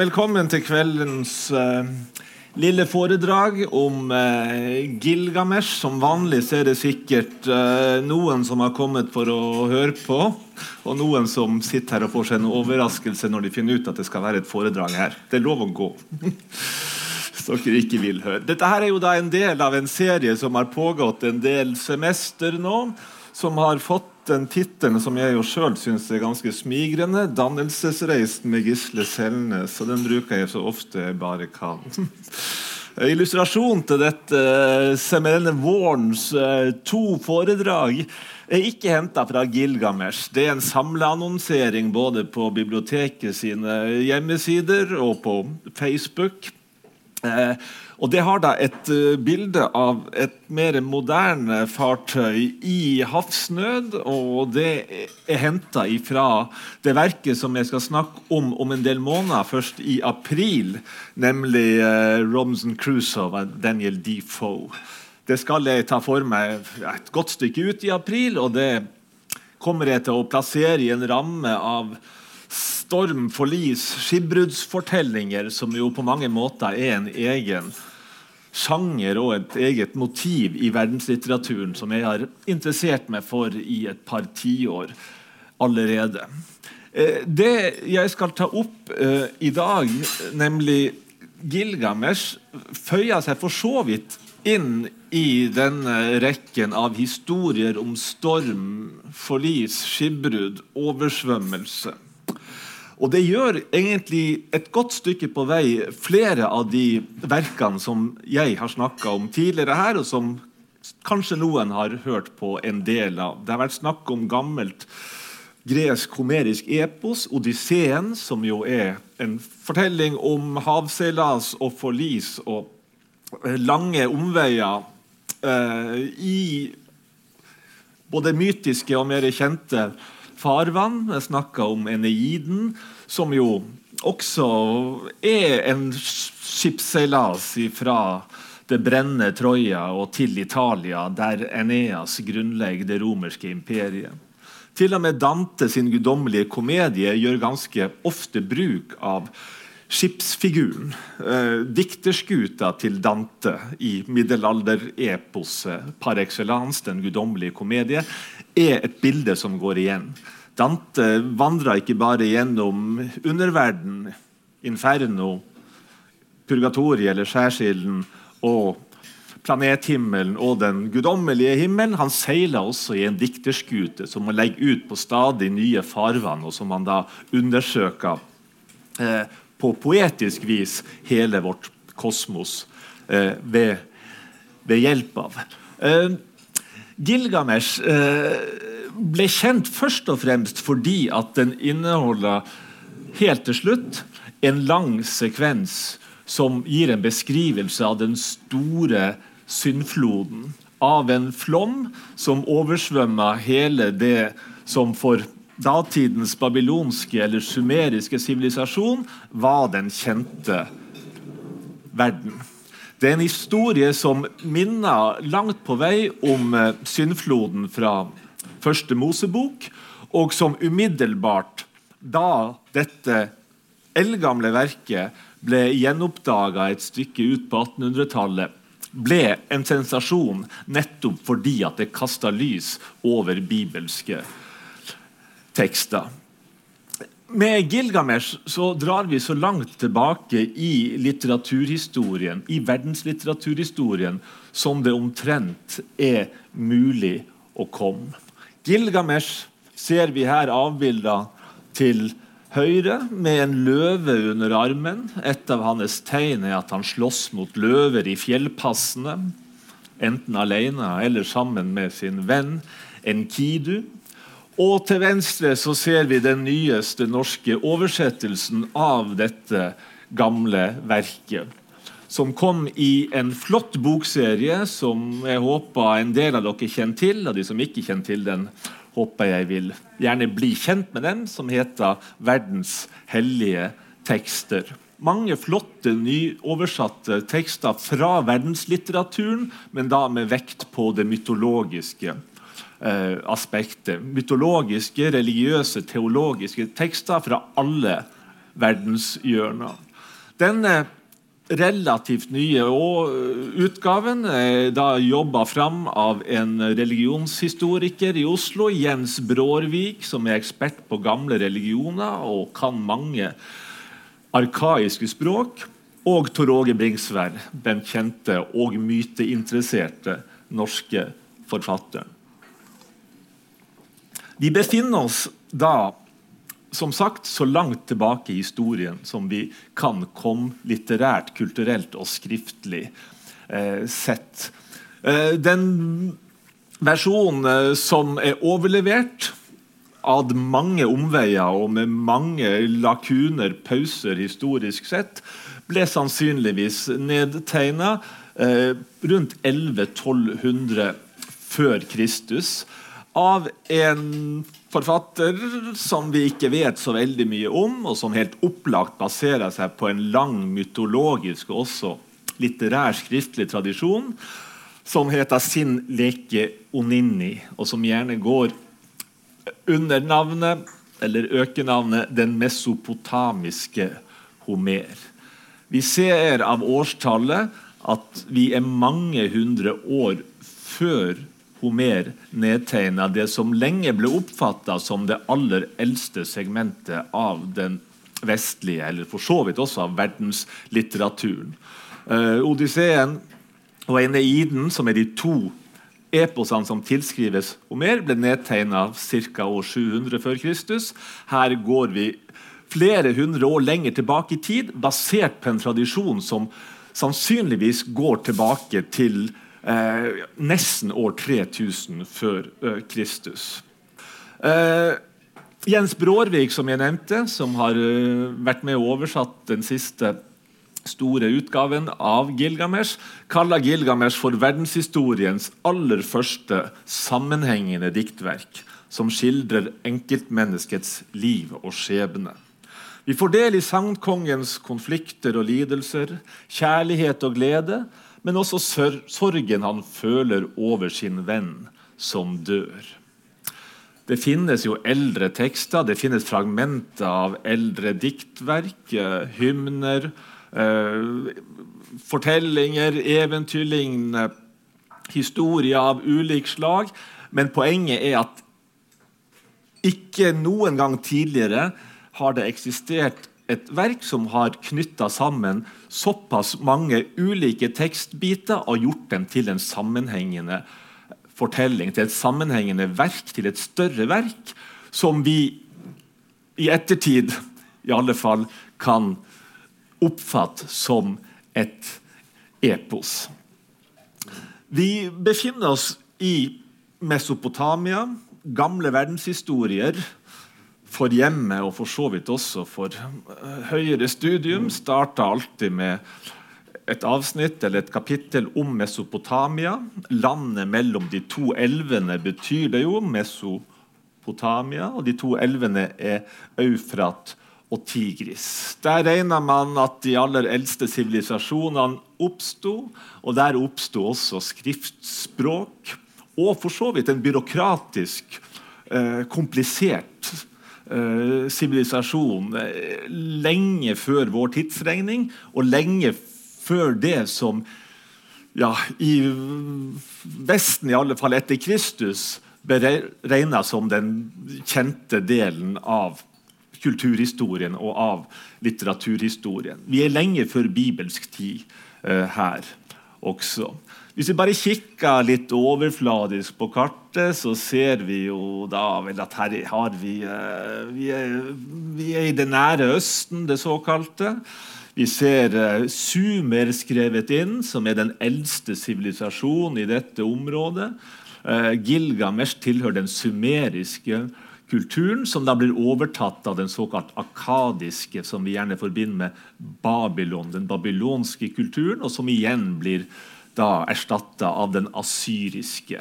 velkommen til kveldens uh, lille foredrag om uh, Gilgamesh. Som vanlig er det sikkert uh, noen som har kommet for å høre på, og noen som sitter her og får seg en overraskelse når de finner ut at det skal være et foredrag her. Det er lov å gå. Hvis dere ikke vil høre. Dette her er jo da en del av en serie som har pågått en del semester nå, som har fått den tittelen som jeg jo sjøl syns er ganske smigrende, 'Dannelsesreisen med Gisle Selnes'. Og den bruker jeg så ofte jeg bare kan. Illustrasjon til dette seminelle vårens eh, to foredrag er ikke henta fra Gilgamesh. Det er en samleannonsering både på biblioteket sine hjemmesider og på Facebook. Eh, og Det har da et uh, bilde av et mer moderne fartøy i havsnød. og Det er henta fra det verket som jeg skal snakke om om en del måneder, først i april, nemlig uh, Robinson Crusoe av Daniel Defoe. Det skal jeg ta for meg et godt stykke ut i april, og det kommer jeg til å plassere i en ramme av storm, forlis, skipbruddsfortellinger, som jo på mange måter er en egen sjanger og et eget motiv i verdenslitteraturen som jeg har interessert meg for i et par tiår allerede. Eh, det jeg skal ta opp eh, i dag, nemlig Gilgamesh, føyer seg for så vidt inn i denne rekken av historier om storm, forlis, skipbrudd, oversvømmelse. Og det gjør egentlig et godt stykke på vei flere av de verkene som jeg har snakka om tidligere her, og som kanskje noen har hørt på en del av. Det har vært snakk om gammelt gresk homerisk epos, Odysseen, som jo er en fortelling om havseilas og forlis og lange omveier eh, i både mytiske og mer kjente farvann. Jeg snakka om Eneiden, som jo også er en skipsseilas fra det brennende Troja og til Italia, der Eneas grunnlegger det romerske imperiet. Til og med Dante sin guddommelige komedie gjør ganske ofte bruk av skipsfiguren. Eh, dikterskuta til Dante i middelaldereposet par excellence, Den guddommelige komedie, er et bilde som går igjen. Dante vandra ikke bare gjennom underverden, inferno, purgatoriet eller skjærsilden og planethimmelen og den guddommelige himmelen. Han seila også i en dikterskute som må legge ut på stadig nye farvann, og som han da undersøker eh, på poetisk vis hele vårt kosmos eh, ved, ved, hjelp av. Eh, Gilgamesh eh, ble kjent først og fremst fordi at den inneholder helt til slutt en lang sekvens som gir en beskrivelse av den store syndfloden. Av en flom som oversvømma hele det som for datidens babylonske eller sumeriske sivilisasjon var den kjente verden. Det er en historie som minner langt på vei om eh, syndfloden fra første Mosebok, og som umiddelbart, da dette eldgamle verket ble gjenoppdaga et stykke ut på 1800-tallet, ble en sensasjon nettopp fordi at det kasta lys over bibelske tekster. Med Gilgamesh så drar vi så langt tilbake i litteraturhistorien, i verdenslitteraturhistorien, som det omtrent er mulig å komme. Gilgamesh ser vi her avbilda til høyre med en løve under armen. Et av hans tegn er at han slåss mot løver i fjellpassene. Enten alene eller sammen med sin venn Enkidu. Og til venstre så ser vi den nyeste norske oversettelsen av dette gamle verket. Som kom i en flott bokserie som jeg håper en del av dere kjenner til. Og de som ikke kjenner til den, håper jeg vil gjerne bli kjent med den, som heter 'Verdens hellige tekster'. Mange flotte nyoversatte tekster fra verdenslitteraturen, men da med vekt på det mytologiske eh, aspektet. Mytologiske, religiøse, teologiske tekster fra alle verdenshjørner. Denne relativt nye utgaven er da jobba fram av en religionshistoriker i Oslo, Jens Brårvik, som er ekspert på gamle religioner og kan mange arkaiske språk. Og Tor Åge Bringsværd, den kjente og myteinteresserte norske forfatteren. Vi befinner oss da som sagt så langt tilbake i historien som vi kan komme litterært, kulturelt og skriftlig eh, sett. Eh, den versjonen eh, som er overlevert ad mange omveier og med mange lakuner, pauser historisk sett, ble sannsynligvis nedtegna eh, rundt 1100-1200 før Kristus av en forfatter som vi ikke vet så veldig mye om, og som helt opplagt baserer seg på en lang mytologisk og også litterær skriftlig tradisjon, som heter Sin leke Onini, og som gjerne går under navnet eller økenavnet Den mesopotamiske Homer. Vi ser av årstallet at vi er mange hundre år før Homer nedtegna det som lenge ble oppfatta som det aller eldste segmentet av den vestlige, eller for så vidt også av verdenslitteraturen. Uh, Odysseen og Eneiden, som er de to eposene som tilskrives Homer, ble nedtegna ca. år 700 før Kristus. Her går vi flere hundre år lenger tilbake i tid, basert på en tradisjon som sannsynligvis går tilbake til eh, nesten år 3000 før eh, Kristus. Eh, Jens Brårvik, som jeg nevnte, som har eh, vært med og oversatt den siste store utgaven av Gilgamesh, kaller Gilgamesh for verdenshistoriens aller første sammenhengende diktverk, som skildrer enkeltmenneskets liv og skjebne. Vi får del i sagnkongens konflikter og lidelser, kjærlighet og glede, men også sorgen han føler over sin venn som dør. Det finnes jo eldre tekster, det finnes fragmenter av eldre diktverk, hymner, eh, fortellinger, eventyrlignende historier av ulik slag. Men poenget er at ikke noen gang tidligere har det eksistert et verk som har knytta sammen såpass mange ulike tekstbiter og gjort dem til en sammenhengende fortelling, til et sammenhengende verk, til et større verk, som vi i ettertid i alle fall kan oppfatte som et epos. Vi befinner oss i Mesopotamia, gamle verdenshistorier for hjemmet og for så vidt også for eh, høyere studium starta alltid med et avsnitt eller et kapittel om Mesopotamia. Landet mellom de to elvene betyr det jo Mesopotamia. Og de to elvene er Eufrat og Tigris. Der regner man at de aller eldste sivilisasjonene oppsto. Og der oppsto også skriftspråk. Og for så vidt en byråkratisk, eh, komplisert sivilisasjon uh, lenge før vår tidsregning, og lenge før det som ja, i Vesten, i alle fall etter Kristus, ble regna som den kjente delen av kulturhistorien og av litteraturhistorien. Vi er lenge før bibelsk tid uh, her også. Hvis vi bare kikker litt overfladisk på kartet, så ser vi jo da vel at her har vi eh, vi er, vi er i det nære Østen, det såkalte. Vi ser uh, Sumer skrevet inn, som er den eldste sivilisasjonen i dette området. Uh, Gilgamesh tilhører den sumeriske kulturen, som da blir overtatt av den såkalt akadiske, som vi gjerne forbinder med Babylon, den babylonske kulturen, og som igjen blir da erstatta av den asyriske.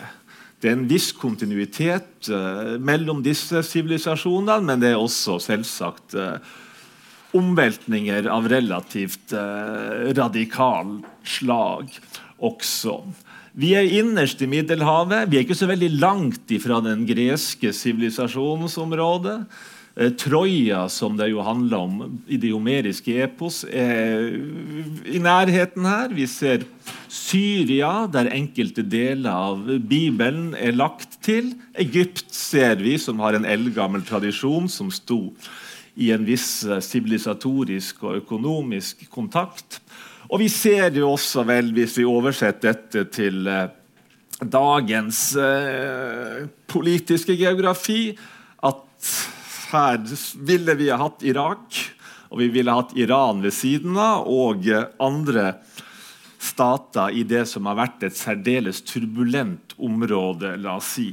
Det er en viss kontinuitet uh, mellom disse sivilisasjonene, men det er også selvsagt uh, omveltninger av relativt uh, radikal slag også. Vi er innerst i Middelhavet. Vi er ikke så veldig langt ifra den greske sivilisasjonsområdet. Eh, Troja, som det jo handler om i de homeriske epos, er i nærheten her. Vi ser Syria, der enkelte deler av Bibelen er lagt til. Egypt ser vi, som har en eldgammel tradisjon som sto i en viss eh, sivilisatorisk og økonomisk kontakt. Og vi ser jo også vel, hvis vi oversetter dette til eh, dagens eh, politiske geografi, at her ville vi ha hatt Irak, og vi ville ha hatt Iran ved siden av, og andre stater i det som har vært et særdeles turbulent område, la oss si,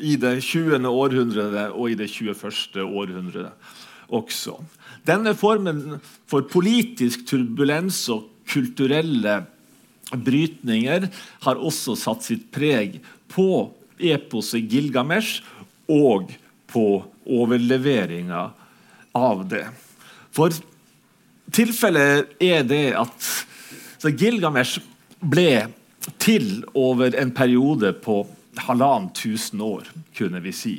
i det 20. århundret og i det 21. århundret også. Denne formen for politisk turbulens og kulturelle brytninger har også satt sitt preg på eposet Gilgamesh og på overleveringa av det. For tilfellet er det at Gilgamesh ble til over en periode på halvannen tusen år, kunne vi si,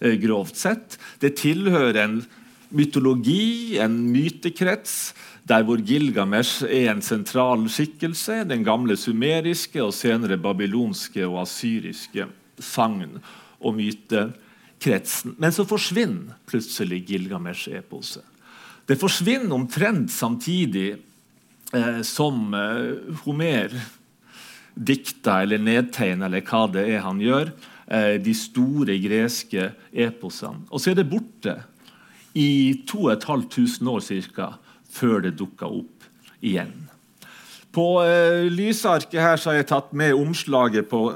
eh, grovt sett. Det tilhører en mytologi, en mytekrets, der hvor Gilgamesh er en sentral skikkelse. Den gamle sumeriske og senere babylonske og asyriske sagn- og mytekretsen. Men så forsvinner plutselig Gilgamesh-eposet. Det forsvinner omtrent samtidig eh, som eh, Homer dikter eller nedtegner eller hva det er han gjør, eh, de store greske eposene. Og så er det borte i 2500 år cirka, før det dukker opp igjen. På eh, lysarket her har jeg tatt med omslaget på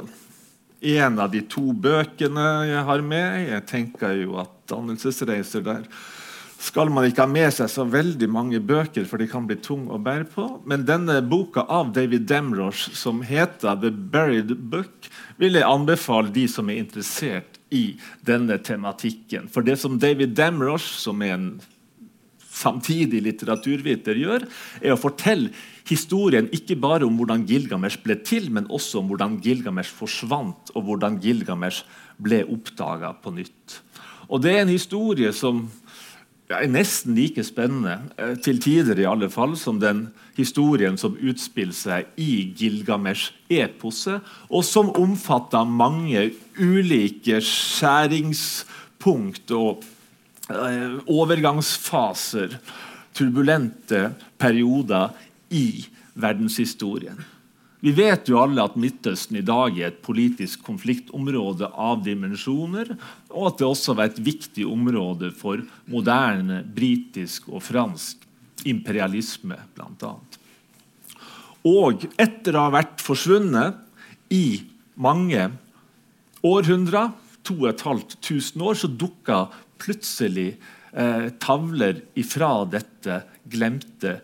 en av de to bøkene jeg har med. Jeg tenker jo at dannelsesreiser der skal man ikke ha med seg så veldig mange bøker, for de kan bli tunge å bære på. Men denne boka av David Demrosh, som heter The Buried Book, vil jeg anbefale de som er interessert i denne tematikken. For det som David Demrosh, som er en samtidig litteraturviter, gjør, er å fortelle historien ikke bare om hvordan Gilgamesh ble til, men også om hvordan Gilgamesh forsvant, og hvordan Gilgamesh ble oppdaga på nytt. Og Det er en historie som er nesten like spennende, eh, til tider i alle fall, som den historien som utspiller seg i Gilgamesh-eposet, og som omfatter mange ulike skjæringspunkt og eh, overgangsfaser, turbulente perioder i verdenshistorien. Vi vet jo alle at Midtøsten i dag er et politisk konfliktområde av dimensjoner, og at det også var et viktig område for moderne britisk og fransk imperialisme, bl.a. Og etter å ha vært forsvunnet i mange århundrer, 2500 år, så dukka plutselig eh, tavler ifra dette glemte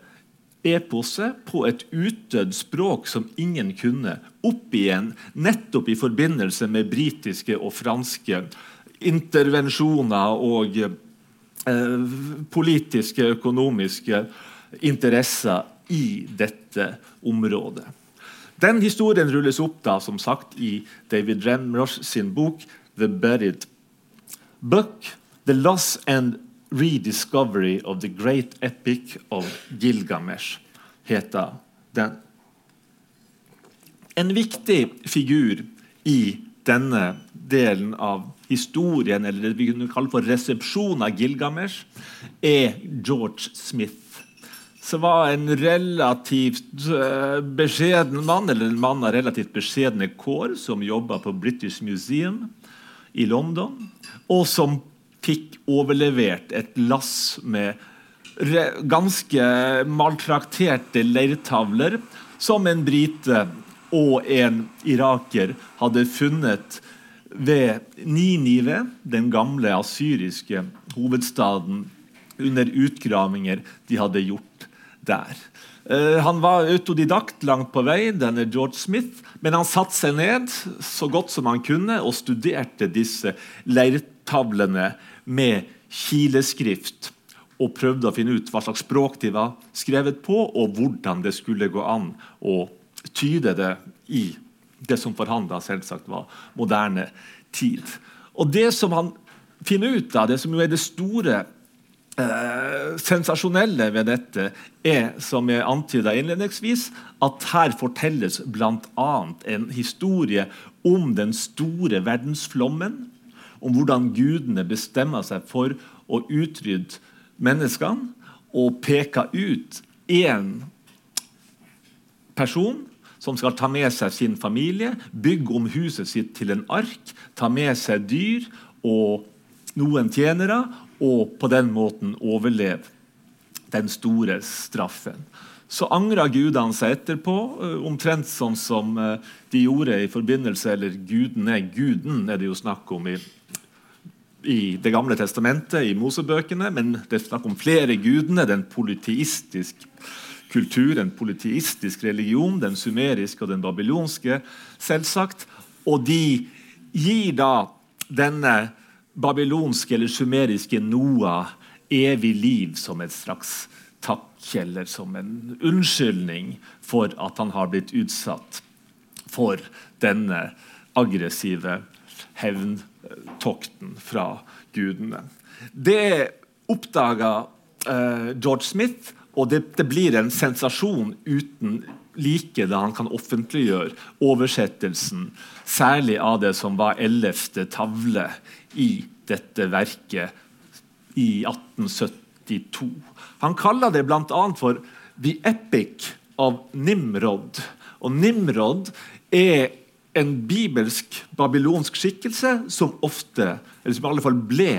eposet på et utdødd språk som ingen kunne, opp igjen nettopp i forbindelse med britiske og franske intervensjoner og eh, politiske, økonomiske interesser i dette området. Den historien rulles opp da, som sagt, i David Remrosh sin bok 'The Buried Book'. The Loss and rediscovery of the great epic of Gilgamesh, heter den. En viktig figur i denne delen av historien, eller det vi kunne kalle for resepsjonen av Gilgamesh, er George Smith. Som var en relativt uh, beskjeden mann, eller en mann av relativt beskjedne kår, som jobba på British Museum i London, og som fikk overlevert et lass med ganske maltrakterte leirtavler som en brite og en iraker hadde funnet ved Ninive, den gamle asyriske hovedstaden, under utgravinger de hadde gjort der. Uh, han var autodidakt langt på vei, denne George Smith, men han satte seg ned så godt som han kunne og studerte disse leirtavlene med kileskrift og prøvde å finne ut hva slags språk de var skrevet på, og hvordan det skulle gå an å tyde det i det som for han da selvsagt var moderne tid. Og Det som han finner ut av det som jo er det store eh, sensasjonelle ved dette, er som jeg antyda innledningsvis, at her fortelles bl.a. en historie om den store verdensflommen. Om hvordan gudene bestemmer seg for å utrydde menneskene og peker ut én person som skal ta med seg sin familie, bygge om huset sitt til en ark, ta med seg dyr og noen tjenere, og på den måten overleve den store straffen. Så angra gudene seg etterpå, eh, omtrent sånn som eh, de gjorde i forbindelse Eller guden er guden er det jo snakk om i, i Det gamle testamentet, i Mosebøkene, men det er snakk om flere gudene. Den politiistisk kultur, en politistisk religion, den sumeriske og den babylonske, selvsagt. Og de gir da denne babylonske eller sumeriske Noah evig liv som et slags takk eller som en unnskyldning for at han har blitt utsatt for denne aggressive hevntokten fra gudene. Det oppdaga uh, George Smith og det, det, blir en sensasjon uten like da han kan offentliggjøre oversettelsen, særlig av det som var ellevte tavle i dette verket i 1872. Han kaller det bl.a. for 'The Epic of Nimrod'. Og Nimrod er en bibelsk babylonsk skikkelse som ofte, eller som i alle fall ble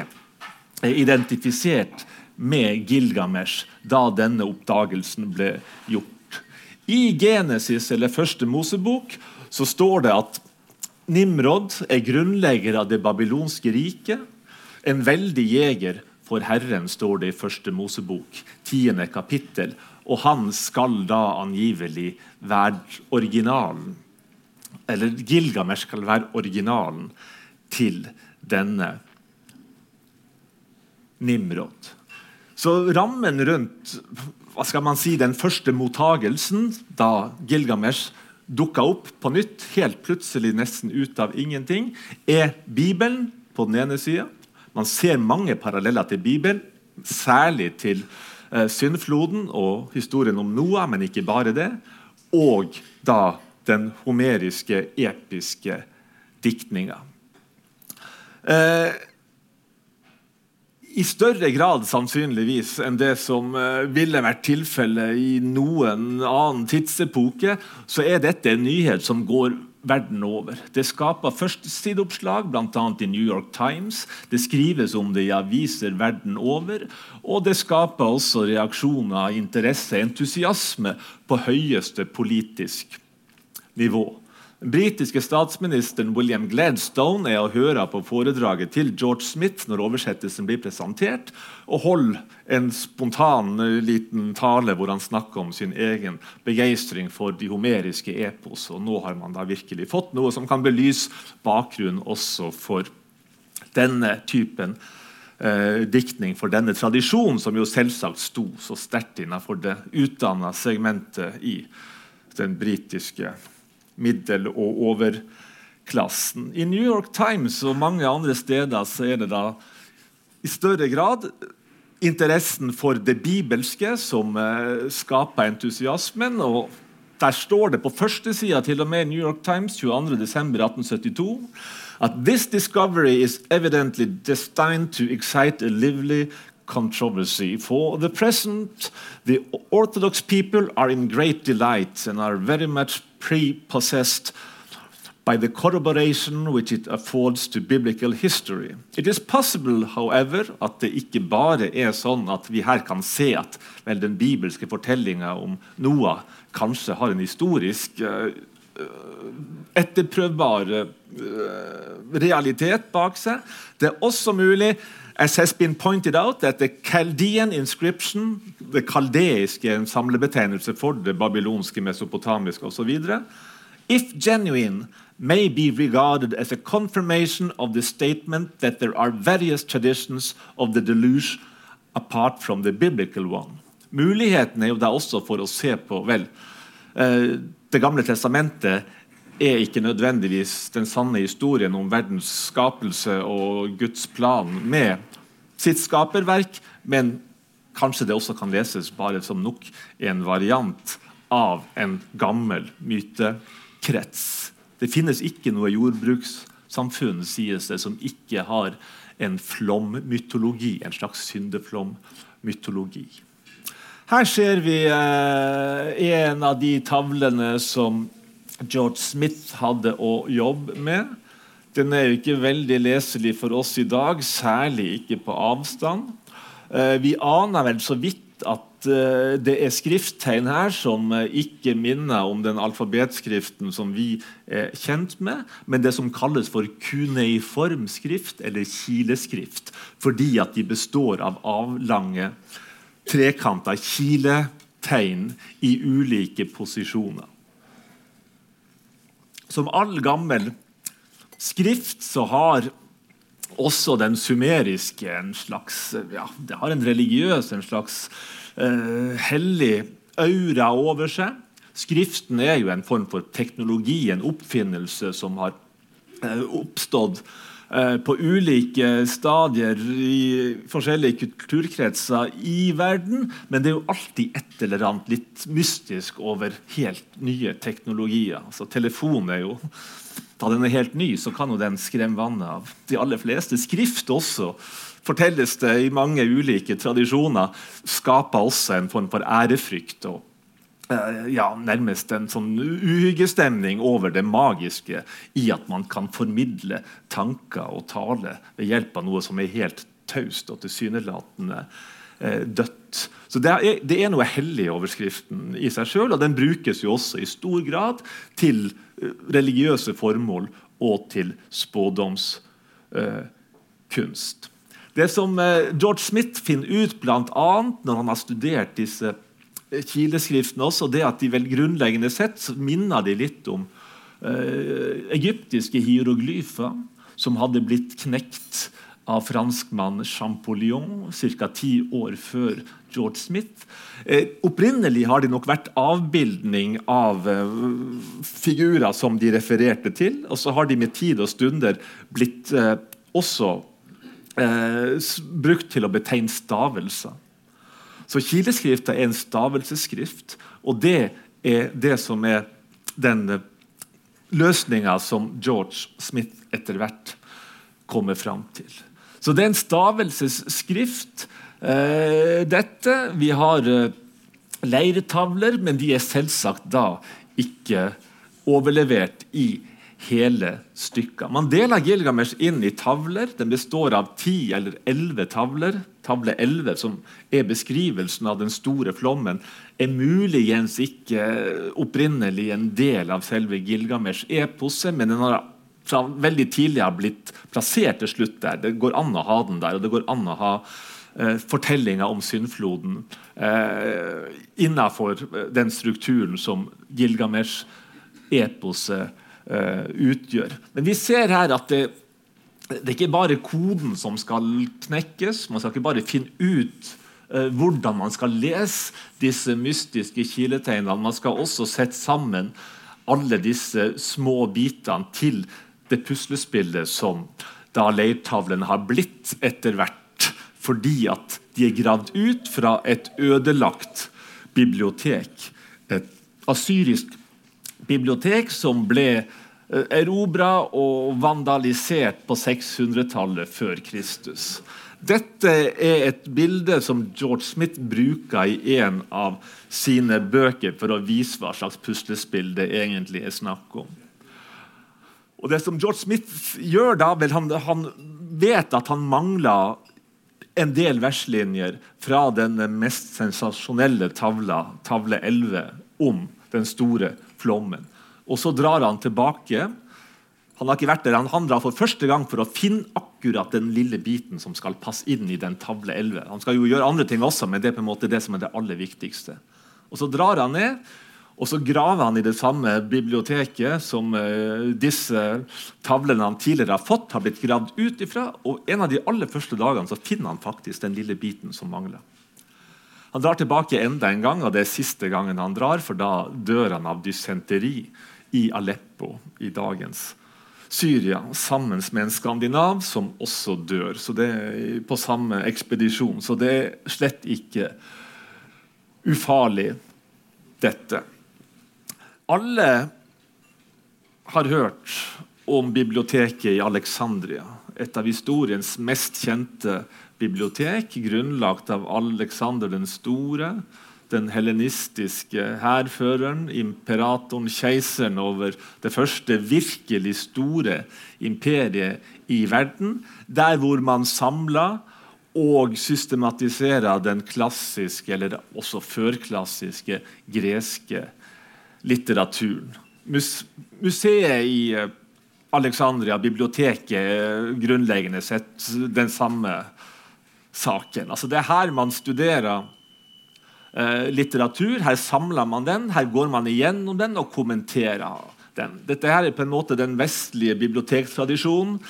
identifisert med Gilgamesh da denne oppdagelsen ble gjort. I Genesis, eller første Mosebok, så står det at Nimrod er grunnlegger av det babylonske riket. En veldig jeger for Herren, står det i første Mosebok, tiende kapittel. Og han skal da angivelig være originalen. Eller Gilgamesh skal være originalen til denne Nimrod. Så rammen rundt hva skal man si, den første mottagelsen, da Gilgamesh dukka opp på nytt, helt plutselig nesten ut av ingenting, er Bibelen på den ene sida. Man ser mange paralleller til Bibelen, særlig til eh, syndfloden og historien om Noah, men ikke bare det. Og da den homeriske, episke diktninga. Eh, i større grad sannsynligvis enn det som uh, ville vært tilfellet i noen annen tidsepoke, så er dette en nyhet som går verden over. Det skaper førstesideoppslag, bl.a. i New York Times. Det skrives om det i aviser verden over. Og det skaper også reaksjoner, interesse, entusiasme på høyeste politisk nivå. Den britiske statsministeren William Gladstone er å høre på foredraget til George Smith når oversettelsen blir presentert, og holder en spontan eh, liten tale hvor han snakker om sin egen begeistring for de homeriske epos. Og nå har man da virkelig fått noe som kan belyse bakgrunnen også for denne typen eh, diktning, for denne tradisjonen, som jo selvsagt sto så sterkt innenfor det utdanna segmentet i den britiske middel- og overklassen. I New York Times og mange andre steder så er det da i større grad interessen for det bibelske som eh, skaper entusiasmen. og Der står det på førstesida til og med New York Times 22.12.1872 at this discovery is evidently destined to excite a lively controversy. For the present, the Orthodox people are in great delight and are very much prepossessed by the corroboration which it affords to biblical history. It is possible, however, at det ikke bare er sånn at vi her kan se at vel, den bibelske fortellinga om Noah kanskje har en historisk uh, etterprøvbar uh, realitet bak seg. Det er også mulig As has been pointed out, that the Chaldean inscription, det kaldeiske en samlebetegnelse for det babylonske, mesopotamiske osv., if genuine, may be regarded as a confirmation of the statement that there are various traditions of the deluge apart from the biblical one. Muligheten er jo da også for å se på vel, eh, Det gamle testamentet er ikke nødvendigvis den sanne historien om verdens skapelse og Guds plan med sitt skaperverk, men kanskje det også kan leses bare som nok en variant av en gammel mytekrets. Det finnes ikke noe jordbrukssamfunn sies det, som ikke har en flommytologi, en slags syndeflommytologi. Her ser vi eh, en av de tavlene som George Smith hadde å jobbe med. Den er jo ikke veldig leselig for oss i dag, særlig ikke på avstand. Eh, vi aner vel så vidt at uh, det er skrifttegn her som uh, ikke minner om den alfabetskriften som vi er kjent med, men det som kalles for kuneiform skrift, eller kileskrift, fordi at de består av avlange trekanta kiletegn i ulike posisjoner. Som all gammel skrift så har også den sumeriske en slags ja, Det har en religiøs, en slags eh, hellig aura over seg. Skriften er jo en form for teknologi, en oppfinnelse som har eh, oppstått på ulike stadier i forskjellige kulturkretser i verden. Men det er jo alltid et eller annet litt mystisk over helt nye teknologier. Altså, telefon er jo da den er helt ny, så kan jo den skremme vannet av de aller fleste. Skrift også, fortelles det i mange ulike tradisjoner, skaper også en form for ærefrykt. og eh, ja, nærmest en sånn uhyggestemning over det magiske i at man kan formidle tanker og tale ved hjelp av noe som er helt taust og tilsynelatende eh, dødt. Så det er, det er, noe hellig over Skriften i seg sjøl, og den brukes jo også i stor grad til religiøse formål og til spådomskunst. det som eh, George Smith finner ut bl.a. når han har studert disse eh, også, også, det at de vel grunnleggende sett minner de litt om eh, egyptiske hieroglyfer som hadde blitt knekt av franskmann Champollion ca. ti år før George Smith. Eh, opprinnelig har de nok vært avbildning av eh, figurer som de refererte til. Og så har de med tid og stunder blitt eh, også eh, brukt til å betegne stavelser. Så kileskrifta er en stavelsesskrift, og det er det som er den eh, løsninga som George Smith etter hvert kommer fram til. Så det er en stavelsesskrift Eh, dette. Vi har eh, leiretavler, men de er selvsagt da ikke overlevert i hele stykker. Man deler Gilgamesh inn i tavler. Den består av ti eller elleve tavler. Tavle 11, som er beskrivelsen av den store flommen, er muligens ikke opprinnelig en del av selve Gilgamesh-eposet, men den har fra veldig tidlig har blitt plassert til slutt der. Det går an å ha den der, og det går an å ha eh, fortellinga om syndfloden eh, innafor den strukturen som Gilgamesh-eposet eh, utgjør. Men vi ser her at det, det er ikke bare koden som skal knekkes. Man skal ikke bare finne ut eh, hvordan man skal lese disse mystiske kiletegnene. Man skal også sette sammen alle disse små bitene til det puslespillet som da leirtavlen har blitt etter hvert fordi at de er gravd ut fra et ødelagt bibliotek. Et asyrisk bibliotek som ble eh, erobra og vandalisert på 600-tallet før Kristus. Dette er et bilde som George Smith bruker i en av sine bøker for å vise hva slags puslespill det egentlig er snakk om. Og det som George Smith gjør da, vel, han, han vet at han mangler en del verslinjer fra den mest sensasjonelle tavla, tavle 11, om den store flommen. Og så drar han tilbake. Han har ikke vært der, han drar for første gang for å finne akkurat den lille biten som skal passe inn i den tavle 11. Han skal jo gjøre andre ting også, men det er på en måte det som er det aller viktigste. Og Så drar han ned, og så graver han i det samme biblioteket som uh, disse tavlene han tidligere har fått, har blitt gravd ut ifra. Og en av de aller første dagene så finner han faktisk den lille biten som mangler. Han drar tilbake enda en gang, og det er siste gangen han drar, for da dør han av dysenteri i Aleppo i dagens Syria, sammen med en skandinav som også dør. Så det er på samme ekspedisjon. Så det er slett ikke ufarlig, dette. Alle har hørt om biblioteket i Alexandria. Et av historiens mest kjente bibliotek, grunnlagt av Alexander den store, den helenistiske hærføreren, imperatoren, keiseren over det første virkelig store imperiet i verden, der hvor man samla og systematisera den klassiske, eller også førklassiske, greske litteraturen. Museet i eh, Alexandria, biblioteket, eh, grunnleggende sett den samme saken. Altså det er her man studerer eh, litteratur. Her samler man den, her går man igjennom den og kommenterer den. Dette her er på en måte den vestlige bibliotektradisjonen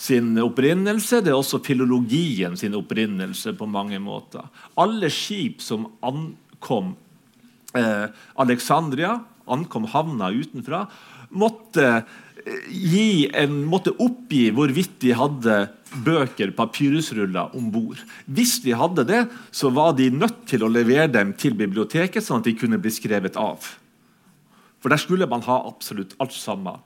sin opprinnelse. Det er også filologien sin opprinnelse på mange måter. Alle skip som ankom eh, Alexandria, ankom havna utenfra, måtte, gi en, måtte oppgi hvorvidt de hadde bøker, papyrusruller, om bord. Hvis de hadde det, så var de nødt til å levere dem til biblioteket, sånn at de kunne bli skrevet av. For der skulle man ha absolutt alt sammen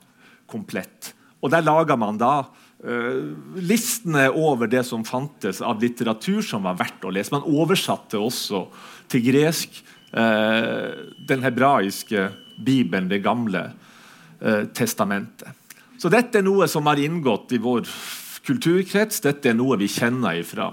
komplett. Og der laga man da uh, listene over det som fantes av litteratur som var verdt å lese. Man oversatte også til gresk uh, den hebraiske bibelen, det gamle testamentet. Så dette er noe som har inngått i vår kulturkrets. Dette er noe vi kjenner fra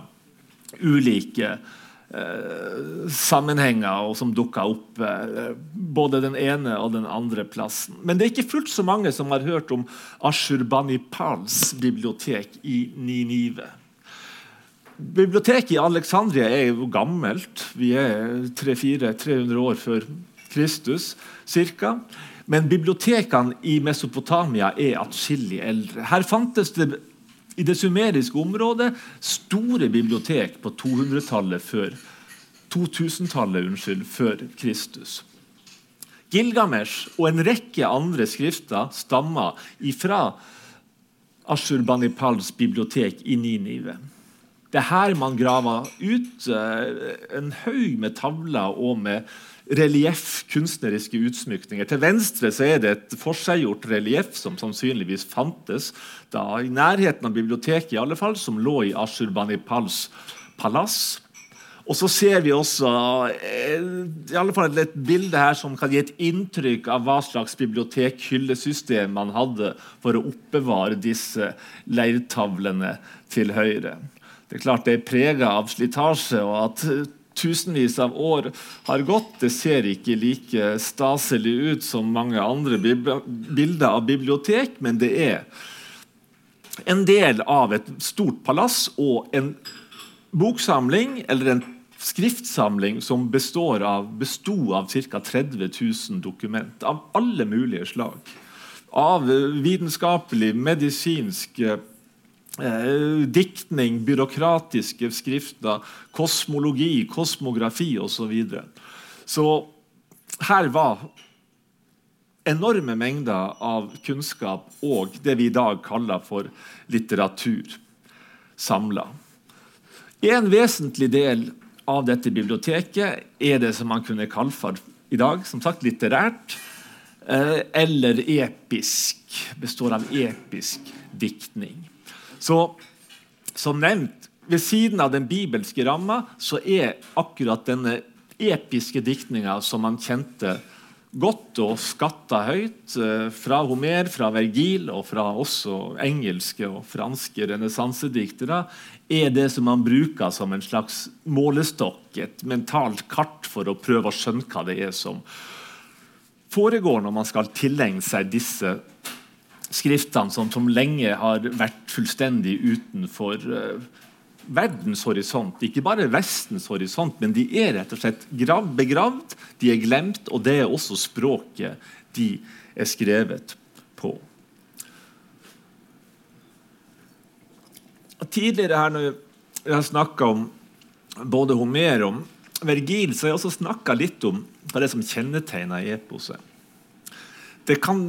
ulike eh, sammenhenger og som dukker opp eh, både den ene og den andre plassen. Men det er ikke fullt så mange som har hørt om Ashurbanipals bibliotek i Ninive. Biblioteket i Alexandria er jo gammelt. Vi er 300-400-300 år før Kristus ca. Men bibliotekene i Mesopotamia er atskillig eldre. Her fantes det i det sumeriske området store bibliotek på 200-tallet før 2000-tallet unnskyld, før Kristus. Gilgamesh og en rekke andre skrifter stammer ifra Ashurbanipals bibliotek i Ninive. Det er her man graver ut eh, en haug med tavler og med relieff, kunstneriske utsmykninger. Til venstre er det et forseggjort relieff som sannsynligvis fantes da, i nærheten av biblioteket, i alle fall, som lå i Ashurbanipals palass. Og så ser vi også eh, i alle fall et bilde her som kan gi et inntrykk av hva slags bibliotekhyllesystem man hadde for å oppbevare disse leirtavlene til høyre. Det er klart det er prega av slitasje, og at tusenvis av år har gått. Det ser ikke like staselig ut som mange andre bilder av bibliotek, men det er en del av et stort palass og en boksamling eller en skriftsamling som består av, bestod av ca. 30 000 dokument av alle mulige slag. Av vitenskapelig, medisinsk Eh, diktning, byråkratiske skrifter, kosmologi, kosmografi osv. Så, videre. så her var enorme mengder av kunnskap og det vi i dag kaller for litteratur samla. En vesentlig del av dette biblioteket er det som man kunne kalle for i dag som sagt litterært eh, eller episk. Består av episk diktning. Så som nevnt, ved siden av den bibelske ramma så er akkurat denne episke diktninga som man kjente godt og skatta høyt eh, fra Homer, fra Vergil og fra også engelske og franske renessansediktere, er det som man bruker som en slags målestokk, et mentalt kart for å prøve å skjønne hva det er som foregår når man skal tilegne seg disse skriftene som, som, lenge har vært fullstendig utenfor uh, verdens horisont. Ikke bare Vestens horisont, men de er rett og slett grav, begravd, de er glemt, og det er også språket de er skrevet på. Tidligere her når jeg har snakka om både Homer og Vergil så har jeg også snakka litt om hva det som kjennetegner eposet. Det kan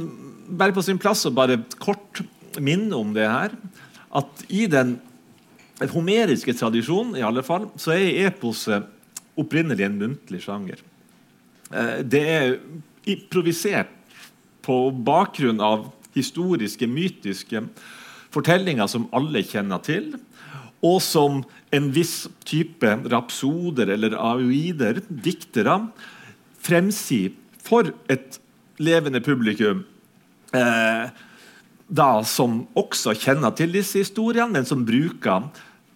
være på sin plass å bare kort minne om det her. At i den, den homeriske tradisjonen i alle fall, så er eposet opprinnelig en muntlig sjanger. Eh, det er improvisert på bakgrunn av historiske, mytiske fortellinger som alle kjenner til, og som en viss type rapsoder eller aoider, diktere, fremsier for et levende publikum. Eh, da, som også kjenner til disse historiene, men som bruker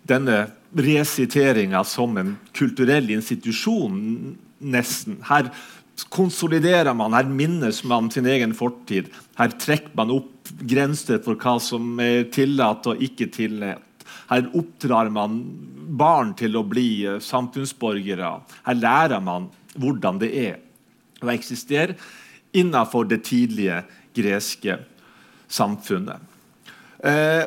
denne resiteringa som en kulturell institusjon, nesten. Her konsoliderer man, her minnes man sin egen fortid. Her trekker man opp grenser for hva som er tillatt og ikke tillatt. Her oppdrar man barn til å bli eh, samfunnsborgere. Her lærer man hvordan det er å eksistere innenfor det tidlige greske samfunnet. Eh,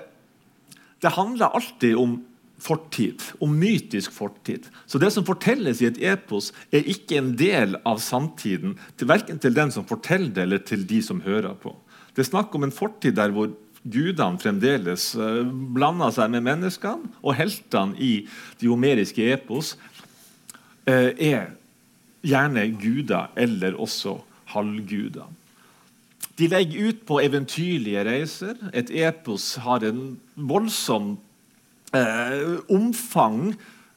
det handler alltid om fortid, om mytisk fortid. Så det som fortelles i et epos, er ikke en del av samtiden, til verken til den som forteller det, eller til de som hører på. Det er snakk om en fortid der hvor gudene fremdeles uh, blander seg med menneskene, og heltene i de homeriske epos uh, er gjerne guder eller også halvguder. De legger ut på eventyrlige reiser. Et epos har en voldsom eh, omfang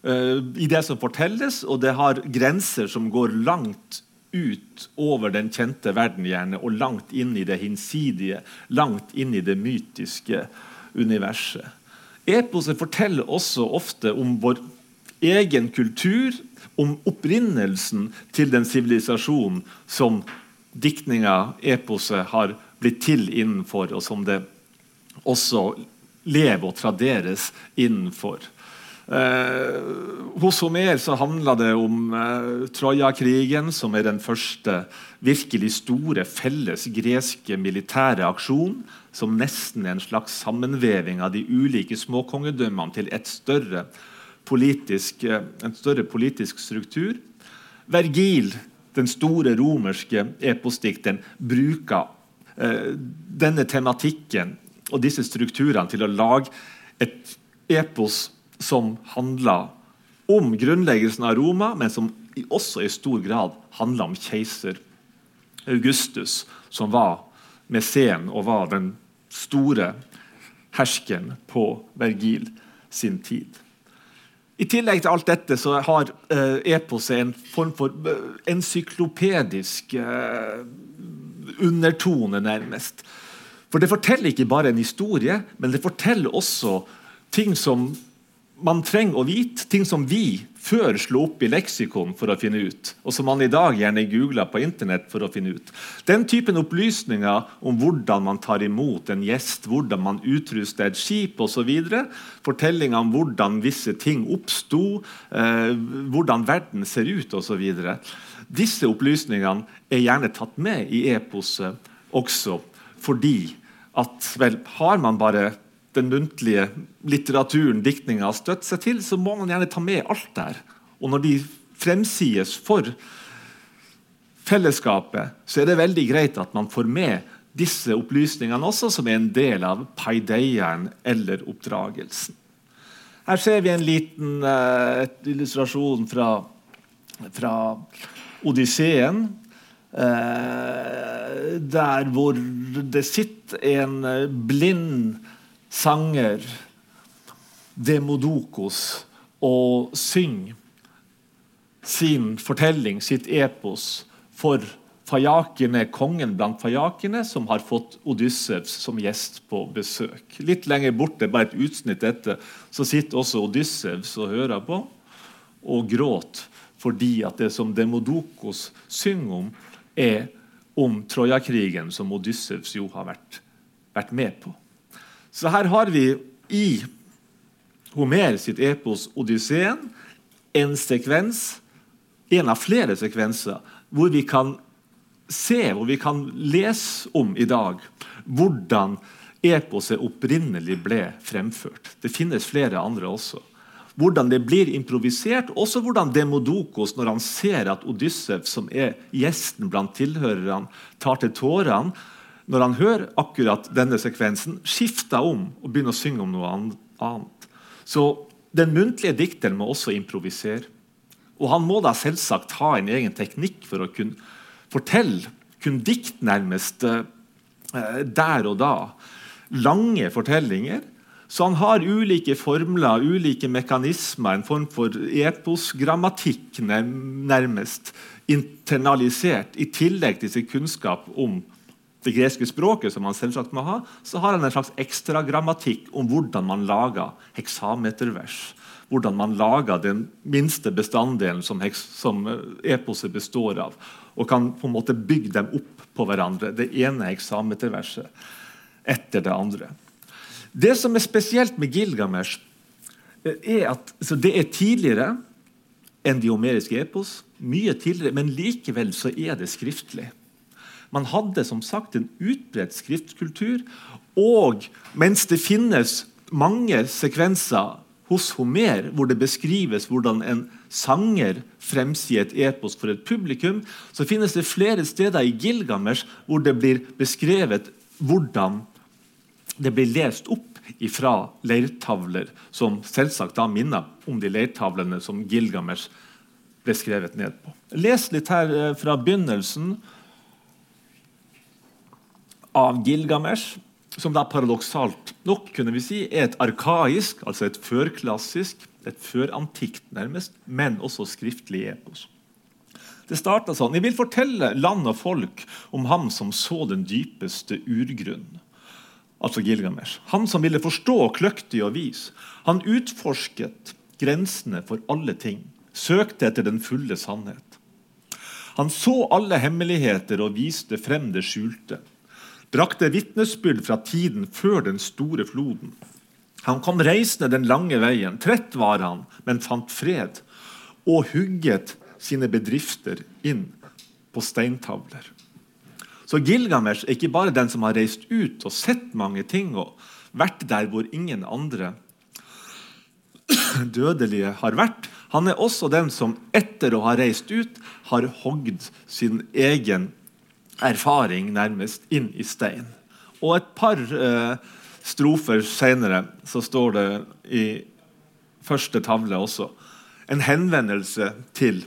i det som fortelles, og det har grenser som går langt ut over den kjente verden gjerne, og langt inn i det hinsidige, langt inn i det mytiske universet. Eposet forteller også ofte om vår egen kultur, om opprinnelsen til den sivilisasjonen som diktninga, eposet, har blitt til innenfor, og som det også lever og traderes innenfor. Eh, hos Homer så handla det om eh, Troja-krigen, som er den første virkelig store felles greske militære aksjon, som nesten er en slags sammenveving av de ulike småkongedømmene til større politisk, eh, en større politisk struktur. Vergil, den store romerske eposdikteren, bruker eh, denne tematikken og disse strukturene til å lage et epos som handler om grunnleggelsen av Roma, men som også i stor grad handler om keiser Augustus, som var mesen og var den store herskeren på Vergil sin tid. I tillegg til alt dette så har uh, eposet en form for eh, encyklopedisk uh, undertone, nærmest. For det forteller ikke bare en historie, men det forteller også ting som man trenger å vite ting som vi før slo opp i leksikon for å finne ut, og som man i dag gjerne googler på Internett for å finne ut. Den typen opplysninger om hvordan man tar imot en gjest, hvordan man utruster et skip osv., fortellinger om hvordan visse ting oppsto, eh, hvordan verden ser ut osv. Disse opplysningene er gjerne tatt med i eposet også fordi at vel, har man bare den muntlige litteraturen diktninga støtt seg til, så må man gjerne ta med alt der. Og når de fremsies for fellesskapet, så er det veldig greit at man får med disse opplysningene også, som er en del av paideieren eller oppdragelsen. Her ser vi en liten uh, illustrasjon fra, fra Odysseen. Uh, der hvor det sitter en blind sanger Demodokos og synger sin fortelling, sitt epos, for fajakene, kongen blant fajakene, som har fått Odyssevs som gjest på besøk. Litt lenger borte, bare et utsnitt etter, så sitter også Odyssevs og hører på og gråter fordi at det som Demodokos synger om, er om Trojakrigen, som Odyssevs jo har vært, vært med på. Så her har vi i Homer sitt epos 'Odysseen' en sekvens, en av flere sekvenser, hvor vi kan se, hvor vi kan lese om i dag hvordan eposet opprinnelig ble fremført. Det finnes flere andre også. hvordan det blir improvisert, også hvordan Demodokos, når han ser at Odyssev, som er gjesten blant tilhørerne, tar til tårene når han hører akkurat denne sekvensen, skifter om og begynner å synge om noe annet. Så den muntlige dikteren må også improvisere. Og han må da selvsagt ha en egen teknikk for å kunne fortelle, kunne dikte nærmest eh, der og da. Lange fortellinger så han har ulike formler, ulike mekanismer, en form for eposgrammatikk nærmest internalisert. I tillegg til sin kunnskap om det greske språket, som han selvsagt må ha, så har han en slags ekstra grammatikk om hvordan man lager heksametervers. Hvordan man lager den minste bestanddelen som, som eh, eposet består av. Og kan på en måte bygge dem opp på hverandre. Det ene heksameterverset etter det andre. Det som er spesielt med Gilgamesh, eh, er at det er tidligere enn de homeriske epos. Mye tidligere, men likevel så er det skriftlig. Man hadde som sagt en utbredt skriftkultur. Og mens det finnes mange sekvenser hos Homer hvor det beskrives hvordan en sanger fremsier et epos for et publikum, så finnes det flere steder i Gilgamesh hvor det blir beskrevet hvordan det blir lest opp fra leirtavler, som selvsagt da minner om de leirtavlene som Gilgamesh ble skrevet ned på. Les litt her eh, fra begynnelsen av Gilgamesh, som da paradoksalt nok kunne vi si, er et arkaisk, altså et førklassisk, et førantikt nærmest, men også skriftlig epos. Det starta sånn. Jeg vil fortelle land og folk om ham som så den dypeste urgrunn altså Gilgamesh. Han som ville forstå kløktig og vis. Han utforsket grensene for alle ting, søkte etter den fulle sannhet. Han så alle hemmeligheter og viste frem det skjulte. Brakte vitnesbyrd fra tiden før den store floden. Han kom reisende den lange veien. Trett var han, men fant fred. Og hugget sine bedrifter inn på steintavler. Så Gilgamesh er ikke bare den som har reist ut og sett mange ting og vært der hvor ingen andre dødelige har vært. Han er også den som etter å ha reist ut har hogd sin egen erfaring nærmest inn i stein. Og et par eh, strofer senere så står det i første tavle også en henvendelse til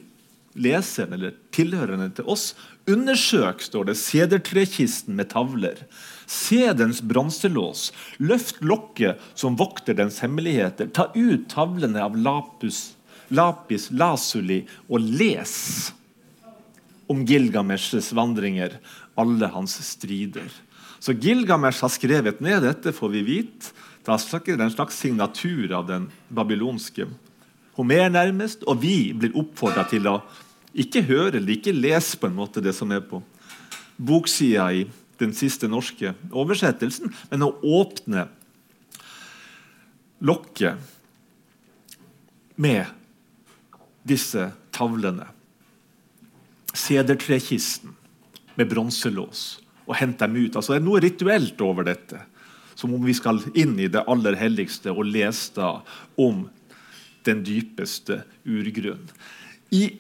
leseren eller tilhørende til oss Undersøk, står det, sedertrekisten med tavler. Se dens bronselås. Løft lokket som vokter dens hemmeligheter. Ta ut tavlene av lapus, lapis lasuli og les om Gilgameshs vandringer, alle hans strider. Så Gilgamesh har skrevet ned dette, får vi vite. Det er en slags signatur av den babylonske Homer, nærmest. Og vi blir oppfordra til å ikke høre eller ikke lese på en måte det som er på boksida i den siste norske oversettelsen, men å åpne lokket med disse tavlene. Sedertrekisten med bronselås og hente dem ut. Altså, det er noe rituelt over dette. Som om vi skal inn i det aller helligste og lese da om den dypeste urgrunn. I